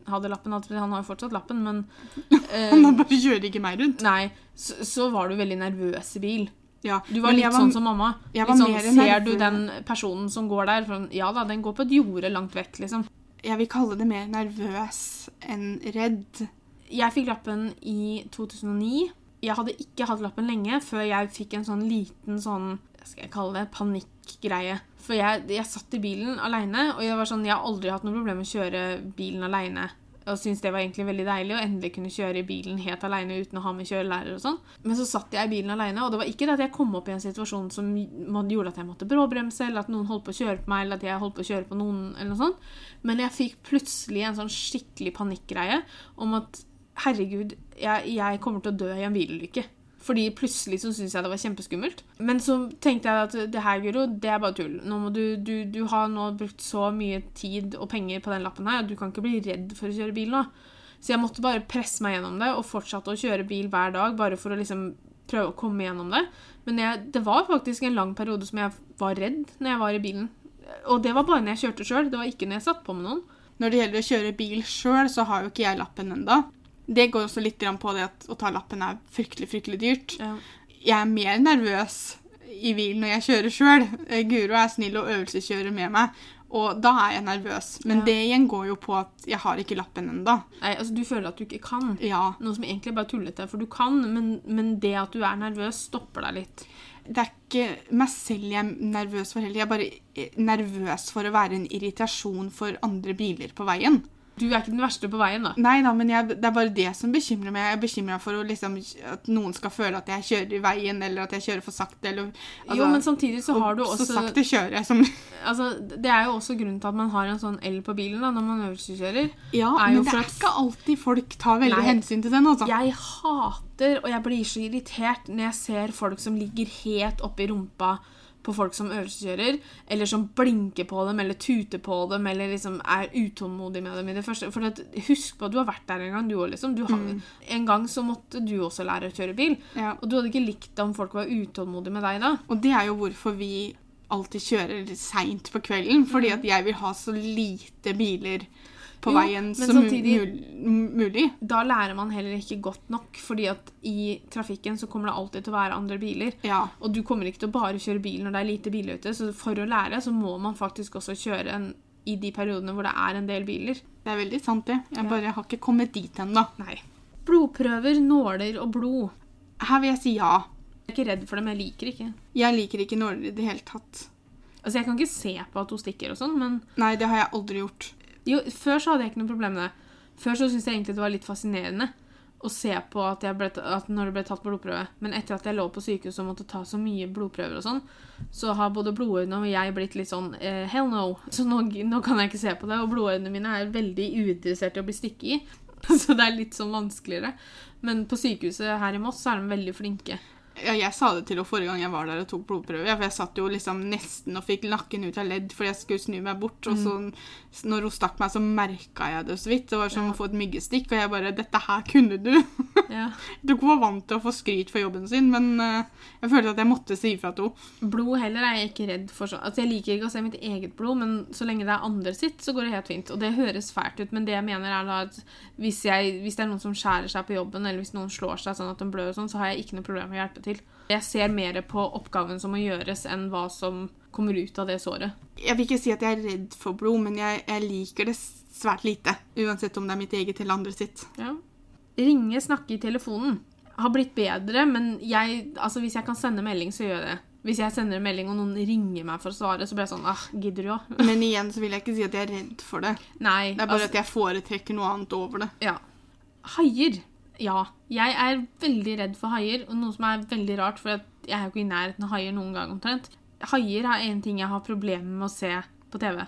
hadde lappen Han har jo fortsatt lappen, men eh, Han bare kjører ikke meg rundt. Nei, så, så var du veldig nervøs i bil. Ja, Du var litt var- sånn som mamma. jeg var sånn, ser du den personen som går der? For, ja da, den går på et jorde langt vekk, liksom. Jeg vil kalle det mer nervøs enn redd. Jeg fikk lappen i 2009. Jeg hadde ikke hatt lappen lenge før jeg fikk en sånn liten sånn hva skal jeg kalle det, panikkgreie. For jeg, jeg satt i bilen aleine, og jeg var sånn, jeg har aldri hatt noe problem med å kjøre bilen aleine. Og syntes det var egentlig veldig deilig å endelig kunne kjøre i bilen helt aleine uten å ha med kjørelærer og sånn. Men så satt jeg i bilen aleine, og det var ikke det at jeg kom opp i en situasjon som gjorde at jeg måtte bråbremse, eller at noen holdt på å kjøre på meg, eller at jeg holdt på å kjøre på noen, eller noe sånt. Men jeg fikk plutselig en sånn skikkelig panikkgreie om at herregud, jeg, jeg kommer til å dø i en bilulykke. Fordi plutselig så syntes jeg det var kjempeskummelt. Men så tenkte jeg at det her, Guro, det er bare tull. Nå må du, du, du har nå brukt så mye tid og penger på den lappen her, at du kan ikke bli redd for å kjøre bil nå. Så jeg måtte bare presse meg gjennom det, og fortsatte å kjøre bil hver dag, bare for å liksom prøve å komme gjennom det. Men jeg, det var faktisk en lang periode som jeg var redd når jeg var i bilen. Og det var bare når jeg kjørte sjøl, det var ikke når jeg satt på med noen. Når det gjelder å kjøre bil sjøl, så har jo ikke jeg lappen ennå. Det går også litt på det at å ta lappen er fryktelig, fryktelig dyrt. Ja. Jeg er mer nervøs i bilen når jeg kjører sjøl. Guro er snill og øvelseskjører med meg, og da er jeg nervøs. Men Ja. det igjen går jo på at jeg har ikke lappen ennå. Altså Du føler at du ikke kan. Ja. Noe som egentlig bare er tullete, for du kan, men, men det at du er nervøs, stopper deg litt. Det er ikke meg selv jeg er nervøs for heller. Jeg er bare eh, nervøs for å være en irritasjon for andre biler på veien. Du er ikke den verste på veien, da. Nei da, men jeg, det er bare det som bekymrer meg. Jeg er bekymra for liksom, at noen skal føle at jeg kjører i veien, eller at jeg kjører for sakte. Eller, altså, jo, men samtidig så har du også Så sakte kjører jeg som altså, Det er jo også grunnen til at man har en sånn L på bilen da, når man øvelseskjører. Ja, men det er at- ikke alltid folk tar veldig Nei. hensyn til den, altså. Jeg hater, og jeg blir så irritert når jeg ser folk som ligger helt oppi rumpa på folk som øvelseskjører, eller som blinker på dem, eller tuter på dem, eller liksom er utålmodig med dem i det første. For at, husk på at du har vært der en gang, du òg, liksom. Du har, En gang så måtte du også lære å kjøre bil. Ja. Og du hadde ikke likt det om folk var utålmodige med deg da. Og det er jo hvorfor vi alltid kjører seint på kvelden. Fordi at jeg vil ha så lite biler på. Jo, veien som samtidig- mulig. Da lærer man heller ikke godt nok, fordi at i trafikken så kommer det alltid til å være andre biler. Ja. Og du kommer ikke til å bare kjøre bil når det er lite biler ute, så for å lære så må man faktisk også kjøre en, i de periodene hvor det er en del biler. Det er veldig sant, det. Jeg Ja. bare har ikke kommet dit ennå. Blodprøver, nåler og blod. Her vil jeg si ja. Jeg er ikke redd for det, men jeg liker ikke. Jeg liker ikke nåler i det hele tatt. Altså, Jeg kan ikke se på at hun stikker og sånn, men Nei, det har jeg aldri gjort. Jo, før så hadde jeg ikke noe problem med det. Før så syntes jeg egentlig det var litt fascinerende å se på at, ble, at når det ble tatt blodprøve. Men etter at jeg lå på sykehus og måtte ta så mye blodprøver og sånn, så har både blodårene og jeg blitt litt sånn eh, hell no. Så nå, nå kan jeg ikke se på det, og blodårene mine er veldig uinteressert i å bli stikket i. Så det er litt sånn vanskeligere. Men på sykehuset her i Moss så er de veldig flinke. Ja, jeg sa det til henne forrige gang jeg var der og tok blodprøve. For jeg satt jo liksom nesten og fikk nakken ut av ledd fordi jeg skulle snu meg bort. Og så når hun stakk meg, så merka jeg det så vidt. Det var som å få et myggestikk. Og jeg bare Dette her kunne du. Ja. Du var vant til å få skryt for jobben sin, men uh, jeg følte at jeg måtte si ifra til henne. Blod heller er jeg ikke redd for. Så. Altså, jeg liker ikke å se mitt eget blod, men så lenge det er andre sitt, så går det helt fint. Og det høres fælt ut, men det jeg mener er da at hvis, jeg, hvis det er noen som skjærer seg på jobben, eller hvis noen slår seg sånn at de blør og sånn, så har jeg ikke noe problem med å hjelpe til. Jeg ser mer på oppgaven som må gjøres, enn hva som kommer ut av det såret. Jeg vil ikke si at jeg er redd for blod, men jeg, jeg liker det svært lite. Uansett om det er mitt eget eller andre sitt. Ja. Ringe, snakke i telefonen. Har blitt bedre, men jeg, altså hvis jeg kan sende melding, så gjør jeg det. Hvis jeg sender en melding og noen ringer meg for å svare, så blir jeg sånn ah, gidder du òg? Men igjen så vil jeg ikke si at jeg er redd for det. Nei. Det er bare altså- at jeg foretrekker noe annet over det. Ja. Haier. Ja. Jeg er veldig redd for haier, og noe som er veldig rart, for jeg er jo ikke i nærheten av haier noen gang omtrent. Haier er en ting jeg har problemer med å se på TV.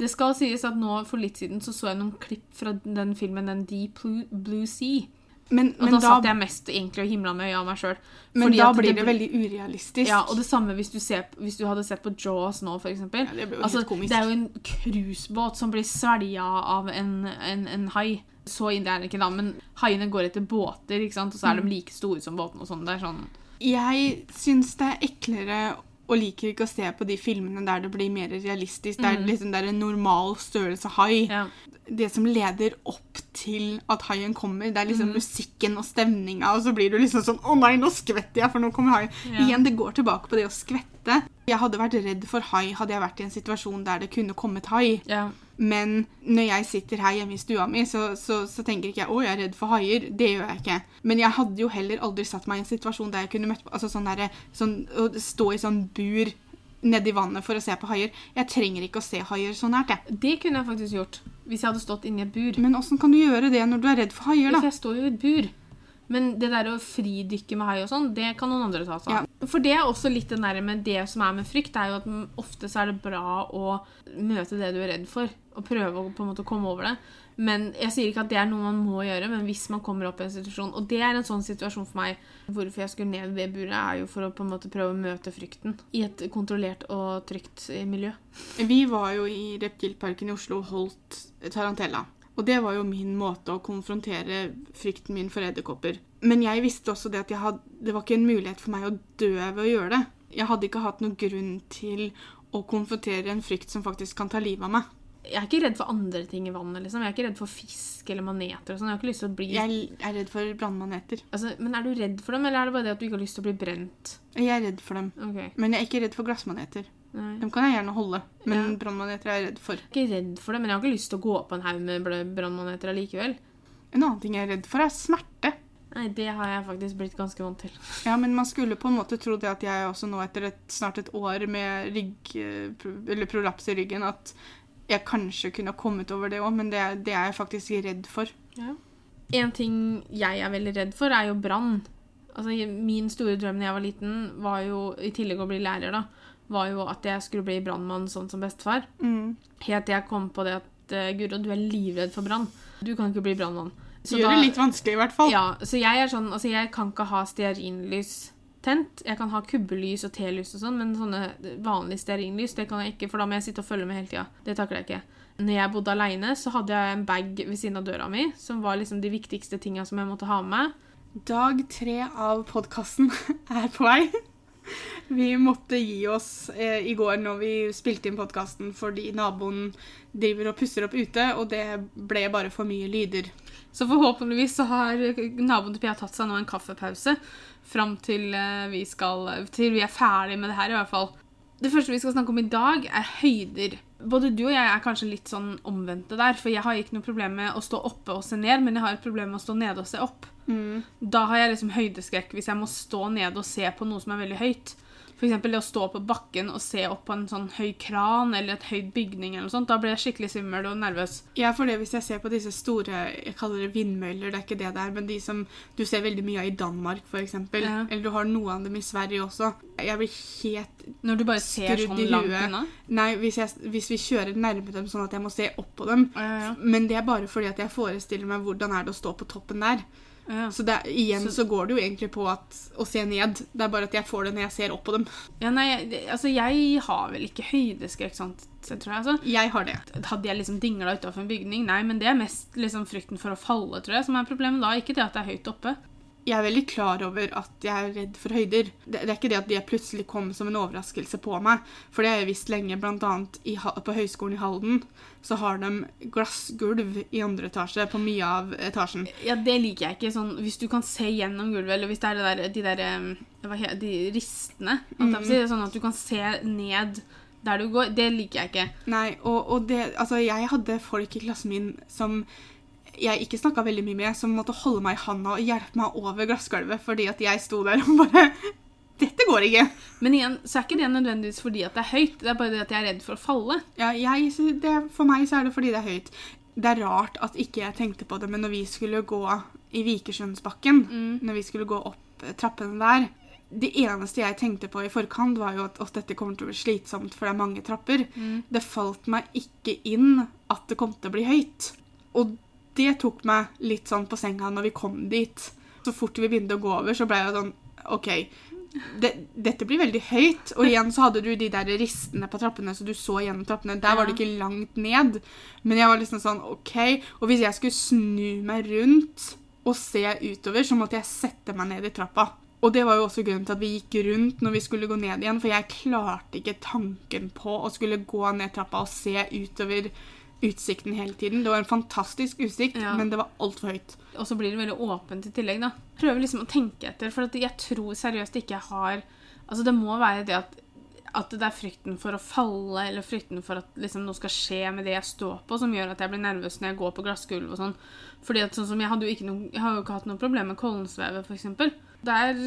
Det skal sies at nå for litt siden så, så jeg noen klipp fra den filmen Den Deep Blue, Blue Sea. Men, Og da, da, satt jeg mest egentlig og himla med øya av meg sjøl. men da blir det veldig urealistisk. Ja, og det samme hvis du, ser, hvis du hadde sett på Jaws nå, eksempel. Ja, det altså, det er jo en cruisebåt som blir svelga av en, en, en hai. Så ille er det ikke, da, men haiene går etter båter, ikke sant? og så er Mm. de like store som båtene. og sånn. Det er sånn Jeg syns det er eklere og liker ikke å se på de filmene der det blir mer realistisk. Der det liksom det er en normal størrelse hai. Ja. Det som leder opp til at haien kommer, det er liksom musikken og stemninga, og så blir du liksom sånn Å nei, nå skvetter jeg, for nå kommer haien. Ja. Igjen, det går tilbake på det å skvette. Jeg hadde vært redd for hai hadde jeg vært i en situasjon der det kunne kommet hai. ja. Men når jeg sitter her hjemme i stua mi, så, så, så tenker ikke jeg 'Å, jeg er redd for haier'. Det gjør jeg ikke. Men jeg hadde jo heller aldri satt meg i en situasjon der jeg kunne møtt altså sånn derre sånn, Å stå i sånn bur nedi vannet for å se på haier. Jeg trenger ikke å se haier så nært, jeg. Det kunne jeg faktisk gjort hvis jeg hadde stått inni et bur. Men åssen kan du gjøre det når du er redd for haier, For Hvis jeg står jo i et bur. Men det der å fridykke med hai og sånn, det kan noen andre ta seg av. Ja. For det er også litt den der med det som er med frykt, er jo at ofte så er det bra å møte det du er redd for, og prøve å på en måte komme over det. Men Jeg sier ikke at det er noe man må gjøre, men hvis man kommer opp i en situasjon Og det er en sånn situasjon for meg. Hvorfor jeg skulle ned i det buret, er jo for å på en måte prøve å møte frykten i et kontrollert og trygt miljø. Vi var jo i Reptilparken i Oslo og holdt tarantella. Og det var jo min måte å konfrontere frykten min for edderkopper. Men jeg visste også det at hadde, det var ikke en mulighet for meg å dø ved å gjøre det. Jeg hadde ikke hatt noen grunn til å konfrontere en frykt som faktisk kan ta livet av meg. Jeg er ikke redd for andre ting i vannet. liksom. Jeg er ikke redd for fisk eller maneter. og sånn. Jeg har ikke lyst til å bli... Jeg er redd for brannmaneter. Altså, men er du redd for dem, eller er det bare det at du ikke har lyst til å bli brent? Jeg er redd for dem. Ok, Men jeg er ikke redd for glassmaneter. nei. Dem kan jeg gjerne holde, men Ja. brannmaneter er jeg redd for. Jeg er ikke redd for det, men jeg har ikke lyst til å gå på en haug med brannmaneter allikevel. En annen ting jeg er redd for, er smerte. Nei, det har jeg faktisk blitt ganske vant til. Ja, men man skulle på en måte tro det at jeg også nå etter et, snart et år med rygg, eh, eller prolaps i ryggen, at jeg kanskje kunne ha kommet over det òg, men det, det er jeg faktisk redd for. En ting jeg er veldig redd for, er jo brann. Altså, min store drøm da jeg var liten, var jo, i tillegg å bli lærer, da, var jo at jeg skulle bli brannmann sånn som bestefar. Mm. Helt til jeg kom på det at uh, Guro, du er livredd for brann. Du kan ikke bli brannmann. Så Gjør da- det litt vanskelig, i hvert fall. Ja, så jeg er sånn, altså jeg kan ikke ha stearinlys tent. Jeg kan ha kubbelys og telys og sånn, men sånne vanlige stearinlys, det kan jeg ikke, for da må jeg sitte og følge med hele tida. Det takler jeg ikke. Når jeg bodde aleine, så hadde jeg en bag ved siden av døra mi, som var liksom de viktigste tinga som jeg måtte ha med meg. Dag tre av podkasten er på vei. Vi måtte gi oss eh, i går når vi spilte inn podkasten fordi naboen driver og pusser opp ute, og det ble bare for mye lyder. Så forhåpentligvis så har naboen til Pia tatt seg nå en kaffepause fram til eh, vi, skal, til vi er ferdig med det her, i hvert fall. Det første vi skal snakke om i dag, er høyder. Både du og jeg er kanskje litt sånn omvendte der, for jeg har ikke noe problem med å stå oppe og se ned, men jeg har et problem med å stå nede og se opp. Da har jeg liksom høydeskrekk hvis jeg må stå nede og se på noe som er veldig høyt. Eksempel det å stå på bakken og se opp på en sånn høy kran eller et høyt bygning. eller noe sånt. Da blir jeg skikkelig svimmel og nervøs. Ja, for det hvis jeg ser på disse store jeg kaller det vindmøller, det er ikke det det er, men de som du ser veldig mye av i Danmark, f.eks. Ja. Eller du har noe av dem i Sverige også. Jeg blir helt Når du bare ser sånn langt unna. Nei, hvis, jeg, hvis vi kjører nærme dem sånn at jeg må se opp på dem. Ja, ja, Men det er bare fordi at jeg forestiller meg hvordan er det å stå på toppen der. Ja. Så det, igjen Så- så, går det jo egentlig på at, å se ned. Det er bare at jeg får det når jeg ser opp på dem. ja nei, altså jeg har vel ikke høydeskrekk sånn, så tror jeg. altså. Jeg har det. Hadde jeg liksom dingla utafor en bygning? Nei, men det er mest liksom frykten for å falle, tror jeg, som er problemet da. Ikke det at det er høyt oppe. Jeg er veldig klar over at jeg er redd for høyder. Det, det er ikke det at de plutselig kom som en overraskelse på meg. For det har jeg visst lenge. Blant annet i, på Høgskolen i Halden så har de glassgulv i andre etasje på mye av etasjen. Ja, det liker jeg ikke. Sånn, hvis du kan se gjennom gulvet, eller hvis det er det der, de der de ristene å si, Sånn at du kan se ned der du går. Det liker jeg ikke. Nei, og, og det Altså, jeg hadde folk i klassen min som jeg ikke snakka veldig mye med, som måtte holde meg i handa og hjelpe meg over glassgulvet fordi at jeg sto der og bare Dette går ikke. Men igjen, så er ikke det nødvendigvis fordi at det er høyt. Det er bare det at jeg er redd for å falle. Ja, jeg, det, for meg så er det fordi det er høyt. Det er rart at ikke jeg tenkte på det, men når vi skulle gå i Vikersundsbakken, når vi skulle gå opp trappene der Det eneste jeg tenkte på i forkant, var jo at, dette kommer til å bli slitsomt, for det er mange trapper. Det falt meg ikke inn at det kom til å bli høyt. Og det tok meg litt sånn på senga når vi kom dit. Så fort vi begynte å gå over, så ble jeg sånn OK. Det, dette blir veldig høyt. Og igjen så hadde du de der ristene på trappene, så du så gjennom trappene. Der var det ikke langt ned. Men jeg var liksom sånn OK. Og hvis jeg skulle snu meg rundt og se utover, så måtte jeg sette meg ned i trappa. Og det var jo også grunnen til at vi gikk rundt når vi skulle gå ned igjen, for jeg klarte ikke tanken på å skulle gå ned trappa og se utover utsikten hele tiden. Det var en fantastisk utsikt, Ja. men det var altfor høyt. Og så blir det veldig åpent i tillegg, da. Prøver liksom å tenke etter, for at jeg tror seriøst ikke jeg har Altså, det må være det at, at det er frykten for å falle, eller frykten for at liksom, noe skal skje med det jeg står på, som gjør at jeg blir nervøs når jeg går på glassgulv og sånn. Fordi at sånn som jeg hadde jo ikke noen, jeg har jo ikke hatt noe problem med kollensvevet, f.eks. Der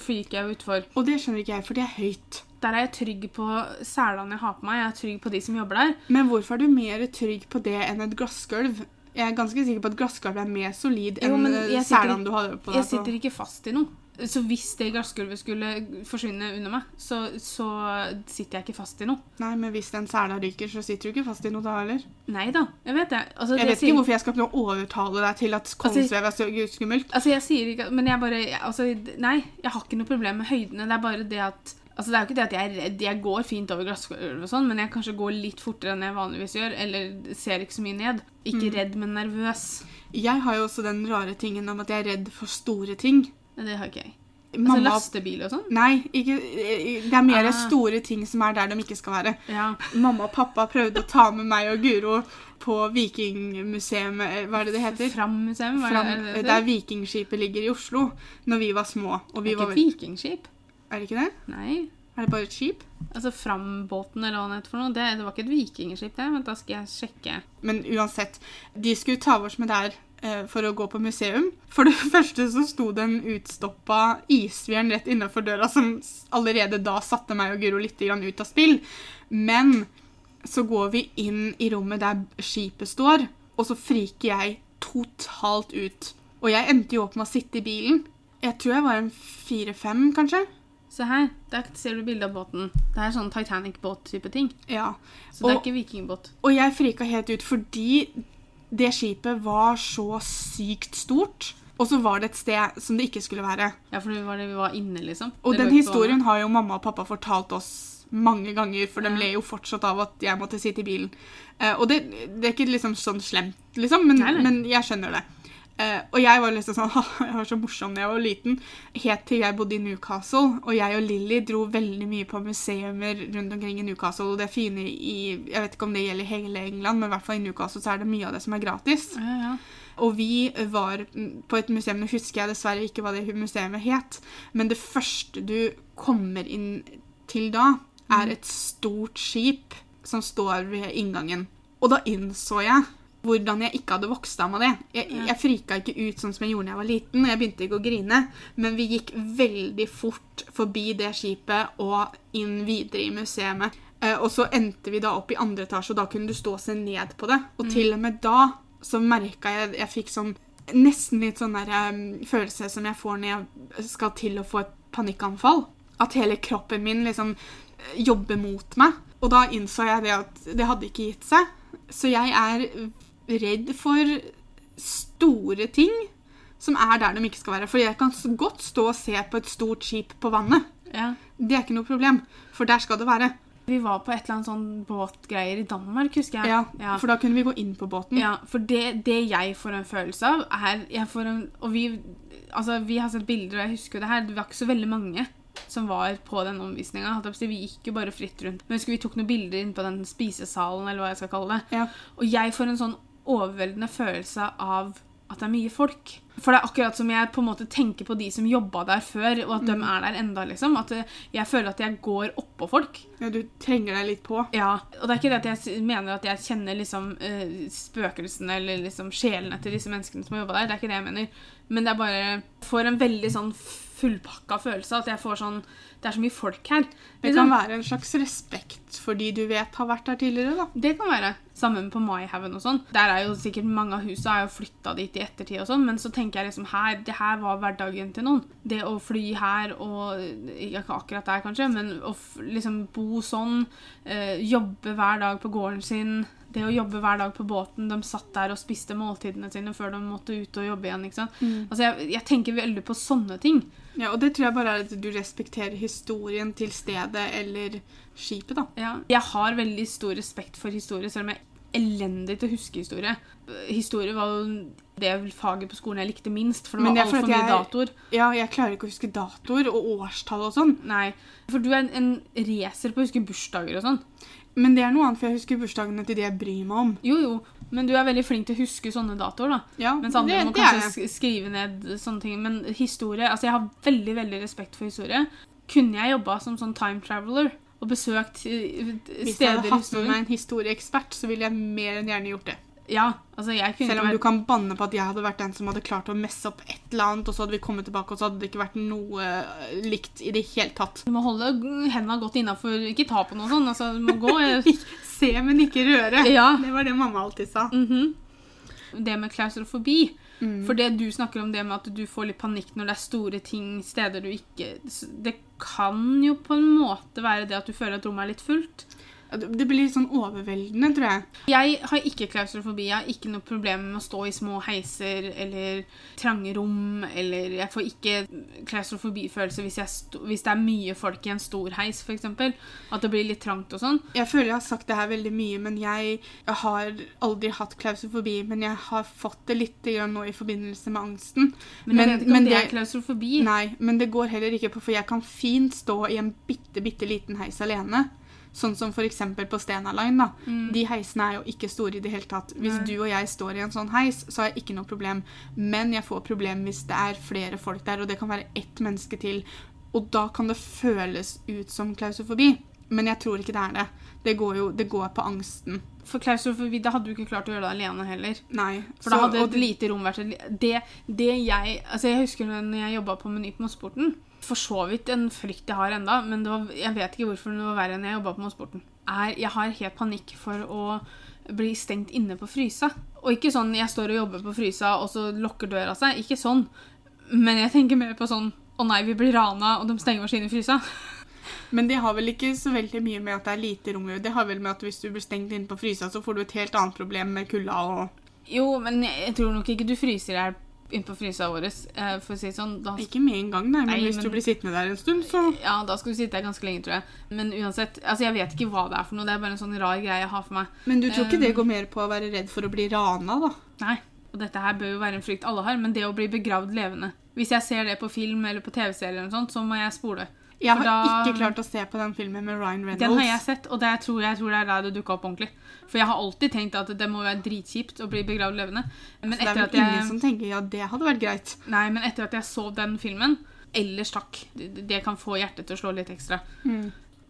fyker jeg utfor. Og det skjønner ikke jeg, for det er høyt. Der er jeg trygg på selene jeg har på meg. Jeg er trygg på de som jobber der. Men hvorfor er du mer trygg på det enn et glassgulv? Jeg er ganske sikker på at glassgulvet er mer solid enn eh, selene du har på deg. Jeg sitter ikke fast i noe. Så hvis det glassgulvet skulle forsvinne under meg, så, så sitter jeg ikke fast i noe. Nei, men hvis den sela ryker, så sitter du ikke fast i noe da heller. Nei da, jeg vet det. Altså, Jeg det vet sier- ikke hvorfor jeg skal prøve å overtale deg til at kollensvev er så skummelt. Altså, jeg sier ikke Men jeg bare jeg- altså, Nei, jeg har ikke noe problem med høydene. Det er bare det at Altså, det er jo ikke det at jeg er redd. Jeg går fint over glassgulvet og sånn, men jeg kanskje går litt fortere enn jeg vanligvis gjør, eller ser ikke så mye ned. Ikke redd, men nervøs. Jeg har jo også den rare tingen om at jeg er redd for store ting. Det har ikke jeg. Altså Mamma lastebil og sånn? Nei, ikke, det er mer Ah. store ting som er der de ikke skal være. Ja. Mamma og pappa prøvde å ta med meg og Guro på Vikingmuseet, eh, hva er det det heter? Er Fram, der Vikingskipet ligger i Oslo, når vi var små. Og vi Det er var, ikke et vikingskip. Er det ikke det? Nei. Er det bare et skip? Altså Fram-båten, eller hva det heter for noe. Det, det var ikke et vikingskip, det. Men da skal jeg sjekke. Men uansett, de skulle ta oss med der eh, for å gå på museum. For det første så sto det en utstoppa isbjørn rett innenfor døra, som allerede da satte meg og Guro litt grann ut av spill. Men så går vi inn i rommet der skipet står, og så friker jeg totalt ut. Og jeg endte jo opp med å sitte i bilen. Jeg tror jeg var en fire-fem, kanskje. Se her, der ser du bilde av båten. Det er sånn Titanic-båt-type ting. Ja. Så det er ikke vikingbåt. Og jeg frika helt ut fordi det skipet var så sykt stort. Og så var det et sted som det ikke skulle være. Ja, for det var det vi var inne, liksom. Og den historien har jo mamma og pappa fortalt oss mange ganger, for de Ja. ler jo fortsatt av at jeg måtte sitte i bilen. Eh, og det, det er ikke liksom sånn slemt, liksom, men, Nei, nei. men jeg skjønner det. Eh, og jeg var liksom sånn Jeg var så morsom da jeg var liten. Helt til jeg bodde i Newcastle. Og jeg og Lilly dro veldig mye på museumer rundt omkring i Newcastle. Og det fine i Jeg vet ikke om det gjelder hele England, men i hvert fall i Newcastle så er det mye av det som er gratis. Ja, ja. Og vi var mm, på et museum, nå husker jeg dessverre ikke hva det museet het, men det første du kommer inn til da, er et stort skip som står ved inngangen. Og da innså jeg hvordan jeg ikke hadde vokst av med det. Jeg, Ja. jeg frika ikke ut sånn som jeg gjorde da jeg var liten, og jeg begynte ikke å grine, men vi gikk veldig fort forbi det skipet og inn videre i museet. Eh, og så endte vi da opp i andre etasje, og da kunne du stå og se ned på det. Og til og med da så merka jeg Jeg fikk sånn nesten litt sånn der um, følelse som jeg får når jeg skal til å få et panikkanfall. At hele kroppen min liksom eh, jobber mot meg. Og da innså jeg det at det hadde ikke gitt seg. Så jeg er redd for store ting som er der de ikke skal være. For jeg kan godt stå og se på et stort skip på vannet. ja. Det er ikke noe problem, for der skal det være. Vi var på et eller annet sånn båtgreier i Danmark, husker jeg. Ja, ja. For da kunne vi gå inn på båten. Ja, for det, det jeg får en følelse av, er jeg får en, Og vi, altså, vi har sett bilder, og jeg husker det her. Det var ikke så veldig mange som var på den omvisninga. Vi gikk jo bare fritt rundt. Men vi tok noen bilder inn på den spisesalen, eller hva jeg skal kalle det. Ja. Og jeg får en sånn overveldende følelse av at det er mye folk. For det er akkurat som jeg på en måte tenker på de som jobba der før, og at de er der enda, liksom. At jeg føler at jeg går oppå folk. Ja, du trenger deg litt på. Ja, og det er ikke det at jeg mener at jeg kjenner liksom eh, spøkelsene eller liksom sjelene til disse menneskene som har jobba der. Det er ikke det jeg mener. Men det er bare får en veldig sånn fullpakka følelse. At jeg får sånn Det er så mye folk her. Det kan være en slags respekt for de du vet har vært her tidligere, da. Det kan være. Sammen på Maihaugen og sånn. Der er jo sikkert mange av husa er jo flytta dit i ettertid og sånn, men så tenker jeg liksom her Det her var hverdagen til noen. Det å fly her og Ikke akkurat der, kanskje, men å liksom bo sånn. Eh, jobbe hver dag på gården sin. Det å jobbe hver dag på båten. De satt der og spiste måltidene sine før de måtte ut og jobbe igjen. ikke sant? Altså, jeg, jeg tenker veldig på sånne ting. Ja, og det tror jeg bare er at du respekterer historien til stedet eller skipet, da. Ja. Jeg har veldig stor respekt for historie, selv om jeg er elendig til å huske historie. Historie var jo det faget på skolen jeg likte minst, for det var altfor mye datoer. Ja, jeg klarer ikke å huske datoer og årstall og sånn. Nei, for du er en, en racer på å huske bursdager og sånn. Men det er noe annet, for jeg husker bursdagene til de jeg bryr meg om. Jo, jo, men du er veldig flink til å huske sånne datoer, da. Ja, Mens andre det, må det kanskje skrive ned sånne ting. Men historie Altså, jeg har veldig, veldig respekt for historie. Kunne jeg jobba som sånn time traveler og besøkt steder i historien Hvis jeg hadde hatt med meg en historieekspert, så ville jeg mer enn gjerne gjort det. Ja, altså, jeg kunne Selv om vært... du kan banne på at jeg hadde vært den som hadde klart å messe opp et eller annet, og så hadde vi kommet tilbake, og så hadde det ikke vært noe eh, likt i det hele tatt. Du må holde hendene godt innafor, ikke ta på noe sånt. Altså, du må gå eh, Se, men ikke røre. Ja. Det var det mamma alltid sa. mhm. Det med klaustrofobi. Mm. For det du snakker om det med at du får litt panikk når det er store ting, steder du ikke Det kan jo på en måte være det at du føler at rommet er litt fullt. Det blir litt sånn overveldende, tror jeg. Jeg har ikke klaustrofobi. Jeg har ikke noe problem med å stå i små heiser eller trange rom. Eller jeg får ikke klaustrofobifølelse hvis, hvis det er mye folk i en stor heis, f.eks. At det blir litt trangt og sånn. Jeg føler jeg har sagt det her veldig mye, men jeg har aldri hatt klaustrofobi. Men jeg har fått det litt nå i forbindelse med angsten. Men, jeg vet ikke om men det- er klaustrofobi. Nei, men det går heller ikke på, for jeg kan fint stå i en bitte, bitte liten heis alene. Sånn som eksempel på Stena Line. da. De heisene er jo ikke store i det hele tatt. Hvis Mm. Nei. du og jeg står i en sånn heis, så har jeg ikke noe problem. Men jeg får problem hvis det er flere folk der, og det kan være ett menneske til. Og da kan det føles ut som klausofobi. Men jeg tror ikke det er det. Det går jo det går på angsten. For klaustrofobi, da hadde du ikke klart å gjøre det alene heller. Nei. For da hadde et lite rom vært det, det jeg Altså, jeg husker når jeg jobba på Meny på Mossporten. For så vidt en frykt jeg har enda, men det var, jeg vet ikke hvorfor det var verre enn jeg jobba på Mossporten. Er, jeg har helt panikk for å bli stengt inne på frysa. Og ikke sånn jeg står og jobber på frysa, og så lukker døra seg. Ikke sånn. Men jeg tenker mer på sånn Å nei, vi blir rana, og de stenger oss inne i frysa. Men det har vel ikke så veldig mye med at det er lite rom. Det har vel med at hvis du blir stengt inne på frysa, så får du et helt annet problem med kulda og Jo, men jeg, tror nok ikke du fryser deg inn på frysa vår, eh, for å si sånn. Da Ikke med en gang, nei, men Nei, hvis men- du blir sittende der en stund, så Ja, da skal du sitte der ganske lenge, tror jeg. Men uansett, altså jeg vet ikke hva det er for noe. Det er bare en sånn rar greie jeg har for meg. Men du tror ikke det Um, går mer på å være redd for å bli rana, da? Nei. Og dette her bør jo være en frykt alle har, men det å bli begravd levende Hvis jeg ser det på film eller på TV-serier, så må jeg spole. Jeg har da- ikke klart å se på den filmen med Ryan Reynolds. Den har jeg sett, og det jeg tror jeg tror det er der det dukka opp ordentlig. For jeg har alltid tenkt at det må være dritkjipt å bli begravd levende. Men Så det er vel jeg ingen som tenker ja, det hadde vært greit. Nei, men etter at jeg så den filmen Ellers takk. Det, det kan få hjertet til å slå litt ekstra.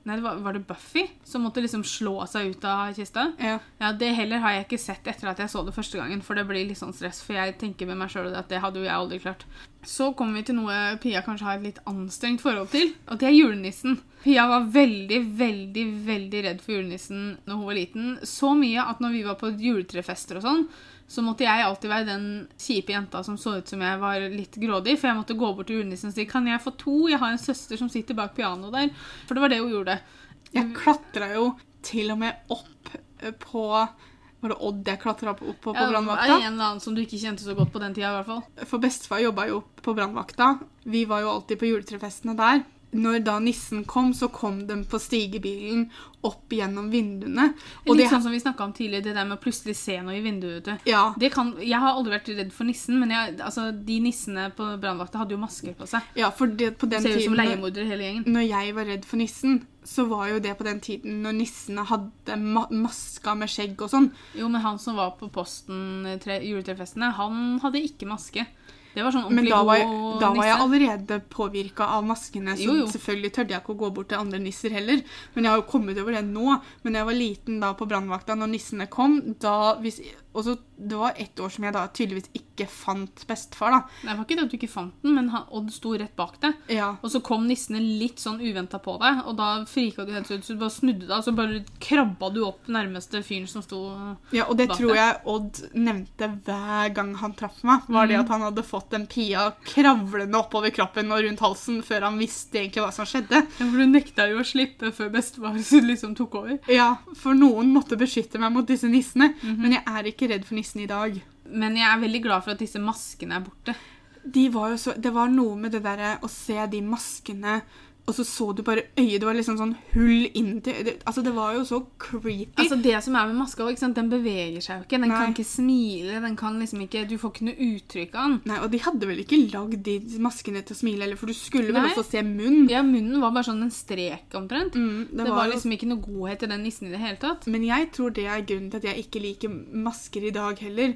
Nei, det var, var det Buffy som måtte liksom slå seg ut av kista? Ja. Ja, Det heller har jeg ikke sett etter at jeg så det første gangen, for det blir litt sånn stress. For jeg tenker med meg sjøl at det hadde jo jeg aldri klart. Så kommer vi til noe Pia kanskje har et litt anstrengt forhold til, og det er julenissen. Pia var veldig, veldig, veldig redd for julenissen når hun var liten. Så mye at når vi var på juletrefester og sånn, så måtte jeg alltid være den kjipe jenta som så ut som jeg var litt grådig, for jeg måtte gå bort til julenissen og si 'Kan jeg få to? Jeg har en søster som sitter bak pianoet der.' For det var det hun gjorde. Jeg klatra jo til og med opp eh, på Var det Odd jeg klatra opp, på på Ja, brannvakta? en eller annen som du ikke kjente så godt på den tida, i hvert fall. For bestefar jobba jo på brannvakta. Vi var jo alltid på juletrefestene der. Når da nissen kom, så kom den på stigebilen opp gjennom vinduene. Og Litt det, sånn som vi snakka om tidligere, det der med å plutselig se noe i vinduet. ja, Det kan, jeg har aldri vært redd for nissen, men jeg, altså, de nissene på brannvakta hadde jo masker på seg. ja, for det, på den Ser ut som leiemordere hele gjengen. når jeg var redd for nissen, så var jo det på den tiden når nissene hadde ma maska med skjegg og sånn. Jo, men han som var på Posten eh, juletrefestene, han hadde ikke maske. Det var sånn Men da var, jeg, da var jeg allerede påvirka av maskene, så Jo, jo. selvfølgelig tørde jeg ikke å gå bort til andre nisser heller. Men jeg har jo kommet over det nå. Men da jeg var liten da på brannvakta, når nissene kom da hvis, og så, Det var ett år som jeg da tydeligvis ikke fant bestefar, da. Nei, Det var ikke det at du ikke fant den, men han, Odd sto rett bak deg. Ja. Og så kom nissene litt sånn uventa på deg, og da frika du helt ut. Så du bare snudde deg, og så bare krabba du opp nærmeste fyren som sto ja, og det Bak tror jeg Odd nevnte hver gang han traff meg. Var mm. det at han hadde fått den pia kravlende oppover kroppen og rundt halsen før han visste egentlig hva som skjedde. Ja, For du nekta jo å slippe før bestefar liksom tok over. Ja, for noen måtte beskytte meg mot disse nissene. Mhm. Men jeg er ikke redd for nissen i dag. Men jeg er veldig glad for at disse maskene er borte. De var jo så, det var noe med det derre å se de maskene og så så du bare øyet. Det var liksom sånn hull inntil det, Altså, det var jo så creepy. Altså Det som er med maska, ikke sant? den beveger seg jo ikke. Den Nei. kan ikke smile. den kan liksom ikke, Du får ikke noe uttrykk av den. Nei, Og de hadde vel ikke lagd de maskene til å smile, heller, for du skulle vel Nei. også se munn. Ja, Munnen var bare sånn en strek omtrent. Mm, Det, var liksom ikke noe godhet i den nissen i det hele tatt. Men jeg tror det er grunnen til at jeg ikke liker masker i dag heller.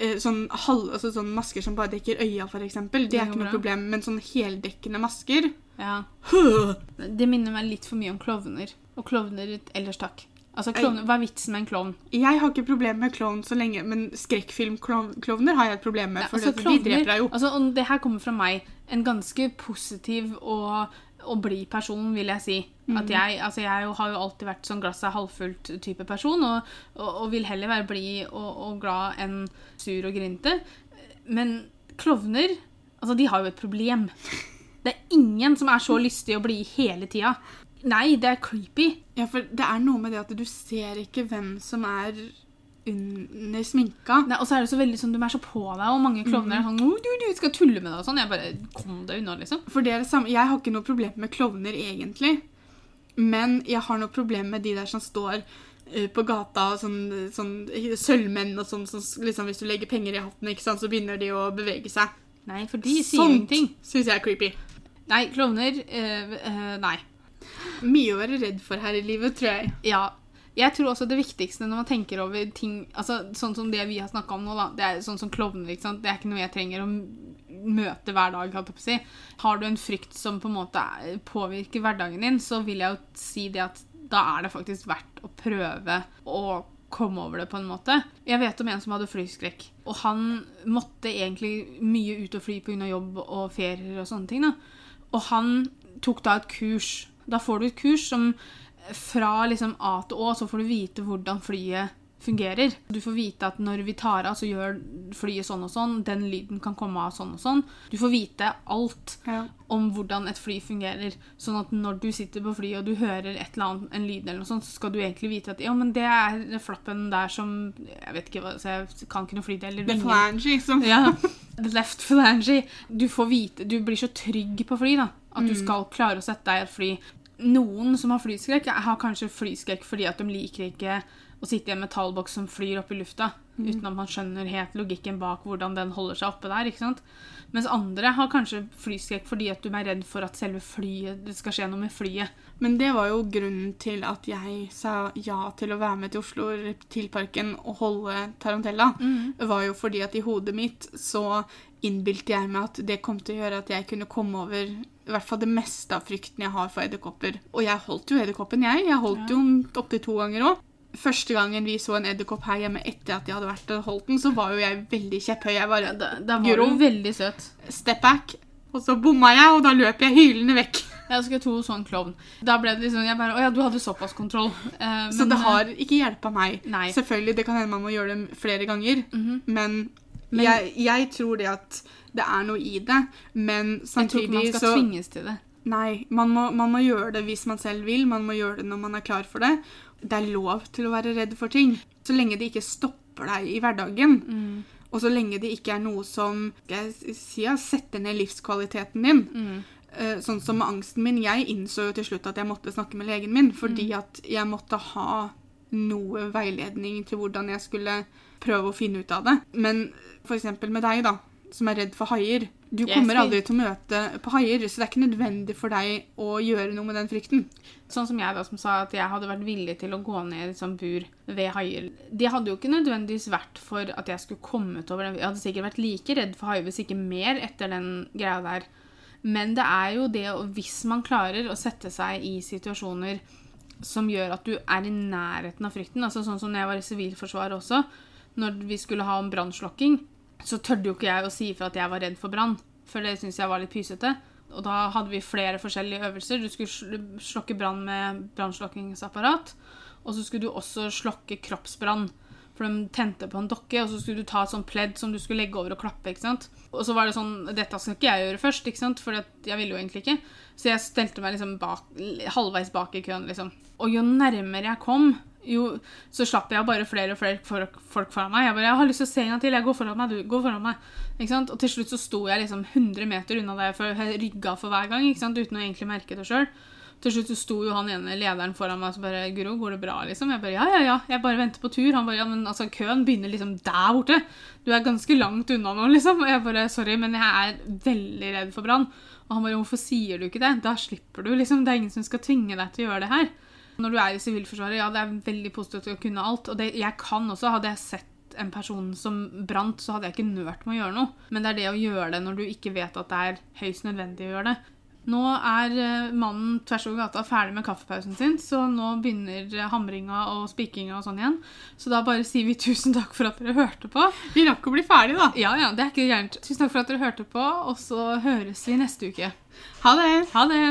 Eh, Sånn, halv, altså sånn masker som bare dekker øya, eksempel. Det Det er ikke noe problem. Men sånn heldekkende masker Ja. Hø! Det minner meg litt for mye om klovner. Og klovner ellers takk. Altså, klovner, Hva er vitsen med en klovn? Jeg har ikke problem med klovn så lenge, men skrekkfilmklovner har jeg et problem med. For For altså, de dreper deg jo. Altså, og det her kommer fra meg. En ganske positiv og, og bli person, vil jeg si. At jeg, altså, jeg har jo alltid vært sånn glasset er halvfullt type person, og, og, og vil heller være blid og, og glad enn sur og grinte. Men klovner, altså, de har jo et problem. Det er ingen som er så lystig og blid hele tida. Nei, det er creepy. Ja, for det er noe med det at du ser ikke hvem som er under sminka. Nei, og så er det så veldig sånn, Du er så på deg, og mange klovner er sånn «Å, du, du skal tulle med deg og sånn. Jeg bare Kom deg unna, liksom. For det er det samme. Jeg har ikke noe problem med klovner, egentlig. Men jeg har noe problem med de der som står eh, på gata, og sånn, sånn sølvmenn og sånn, sånn liksom Hvis du legger penger i hatten, ikke sant, så begynner de å bevege seg. Nei, for de sier Sånt ingenting. syns jeg er creepy. Nei, klovner eh, eh, Nei. Mye å være redd for her i livet, tror jeg. Ja. Jeg tror også det viktigste når man tenker over ting altså Sånn som det vi har snakka om nå, da. Det er sånn som klovner. ikke sant? Det er ikke noe jeg trenger å møte hver dag. Kan jeg si. Har du en frykt som på en måte er- påvirker hverdagen din, så vil jeg jo si det at da er det faktisk verdt å prøve å komme over det på en måte. Jeg vet om en som hadde flyskrekk, og han måtte egentlig mye ut og fly pga. jobb og ferier og sånne ting. da. Og han tok da et kurs. Da får du et kurs som fra liksom A til Å, så får du vite hvordan flyet fungerer. Du får vite at når vi tar av, så gjør flyet sånn og sånn. Den lyden kan komme av sånn og sånn. Du får vite alt Ja. om hvordan et fly fungerer. Sånn at når du sitter på flyet og du hører et eller annet, en lyd, eller noe sånt, så skal du egentlig vite at ja, men det er flappen der som Jeg vet ikke hva, så jeg kan ikke noe flydeler. The vingen. flangy, som Ja, the left flange. Du får vite, du blir så trygg på fly da, at du skal klare å sette deg i et fly. Noen som har flyskrekk, har kanskje flyskrekk fordi at de liker ikke å sitte i en metallboks som flyr opp i lufta, uten at man skjønner helt logikken bak hvordan den holder seg oppe der. ikke sant? Mens andre har kanskje flyskrekk fordi at du er redd for at selve flyet, det skal skje noe med flyet. Men det var jo grunnen til at jeg sa ja til å være med til Oslo Reptilparken og holde Tarantella. Mm. var jo fordi at i hodet mitt så innbilte jeg meg at det kom til å gjøre at jeg kunne komme over i hvert fall det meste av frykten jeg har for edderkopper. Og jeg holdt jo edderkoppen, jeg. Jeg holdt jo den opptil to ganger òg. Første gangen vi så en edderkopp her hjemme etter at jeg hadde vært og holdt den, så var jo jeg veldig kjepphøy. Jeg bare Da, da var du veldig søt. step back, og så bomma jeg, og da løp jeg hylende vekk. Jeg skulle tro sånn klovn. Da ble det liksom, jeg bare, å ja, du hadde såpass kontroll. Eh, Så det eh, har ikke hjelpa meg. Nei. Selvfølgelig, det kan hende man må gjøre det flere ganger, Mhm. men, Men- jeg, jeg tror det at det er noe i det. Men samtidig så Jeg tror ikke man skal så tvinges til det. Nei, man må, man må gjøre det hvis man selv vil. Man må gjøre det når man er klar for det. Det er lov til å være redd for ting. Så lenge det ikke stopper deg i hverdagen. Mm. Og så lenge det ikke er noe som skal si, setter ned livskvaliteten din. Mm. Eh, Sånn som med angsten min. Jeg innså jo til slutt at jeg måtte snakke med legen min, fordi Mm. at jeg måtte ha noe veiledning til hvordan jeg skulle prøve å finne ut av det. Men eksempel med deg, da, som er redd for haier. Du kommer aldri til å møte på haier, så det er ikke nødvendig for deg å gjøre noe med den frykten. Sånn som jeg da, som sa at jeg hadde vært villig til å gå ned i sånn bur ved haier. Det hadde jo ikke nødvendigvis vært for at jeg skulle kommet over den. Jeg hadde sikkert vært like redd for haier, hvis ikke mer, etter den greia der. Men det er jo det, hvis man klarer å sette seg i situasjoner som gjør at du er i nærheten av frykten, altså sånn som når jeg var i Sivilforsvaret også, når vi skulle ha om brannslokking, så tørde jo ikke jeg å si ifra at jeg var redd for brann, for det syntes jeg var litt pysete. Og da hadde vi flere forskjellige øvelser. Du skulle slokke brann med brannslokkingsapparat, og så skulle du også slokke kroppsbrann. For de tente på en dokke, og så skulle du ta et sånt pledd som du skulle legge over og klappe. ikke sant? Og så var det sånn Dette skal ikke jeg gjøre først, ikke sant? for jeg ville jo egentlig ikke. Så jeg stelte meg liksom bak, halvveis bak i køen. liksom. Og jo nærmere jeg kom jo, så slapp jeg bare flere og flere folk folk foran meg. Jeg bare, jeg har lyst til å se en gang til. Jeg går foran meg, du. Gå foran meg. Ikke sant? Og til slutt så sto jeg liksom 100 meter unna der for jeg rygga for hver gang, ikke sant? uten å egentlig merke det sjøl. Til slutt så sto jo han ene lederen foran meg og så bare 'Guro, går det bra?' liksom. Jeg bare 'Ja, ja, ja. Jeg bare venter på tur.' Han bare 'Ja, men altså, køen begynner liksom der borte. Du er ganske langt unna nå', liksom. Og jeg bare 'Sorry, men jeg er veldig redd for brann'. Og han bare 'Hvorfor sier du ikke det? Da slipper du', liksom. Det er ingen som skal tvinge deg til å gjøre det her. Når du er i Sivilforsvaret, ja, det er veldig positivt å kunne alt. Og det, jeg kan også. Hadde jeg sett en person som brant, så hadde jeg ikke nølt med å gjøre noe. Men det er det å gjøre det når du ikke vet at det er høyst nødvendig å gjøre det. Nå er eh, mannen tvers over gata ferdig med kaffepausen sin, så nå begynner eh, hamringa og spikinga og sånn igjen. Så da bare sier vi tusen takk for at dere hørte på. Vi rakk å bli ferdig, da. Ja, ja, det er ikke gærent. Tusen takk for at dere hørte på, og så høres vi neste uke. Ha det. Ha det!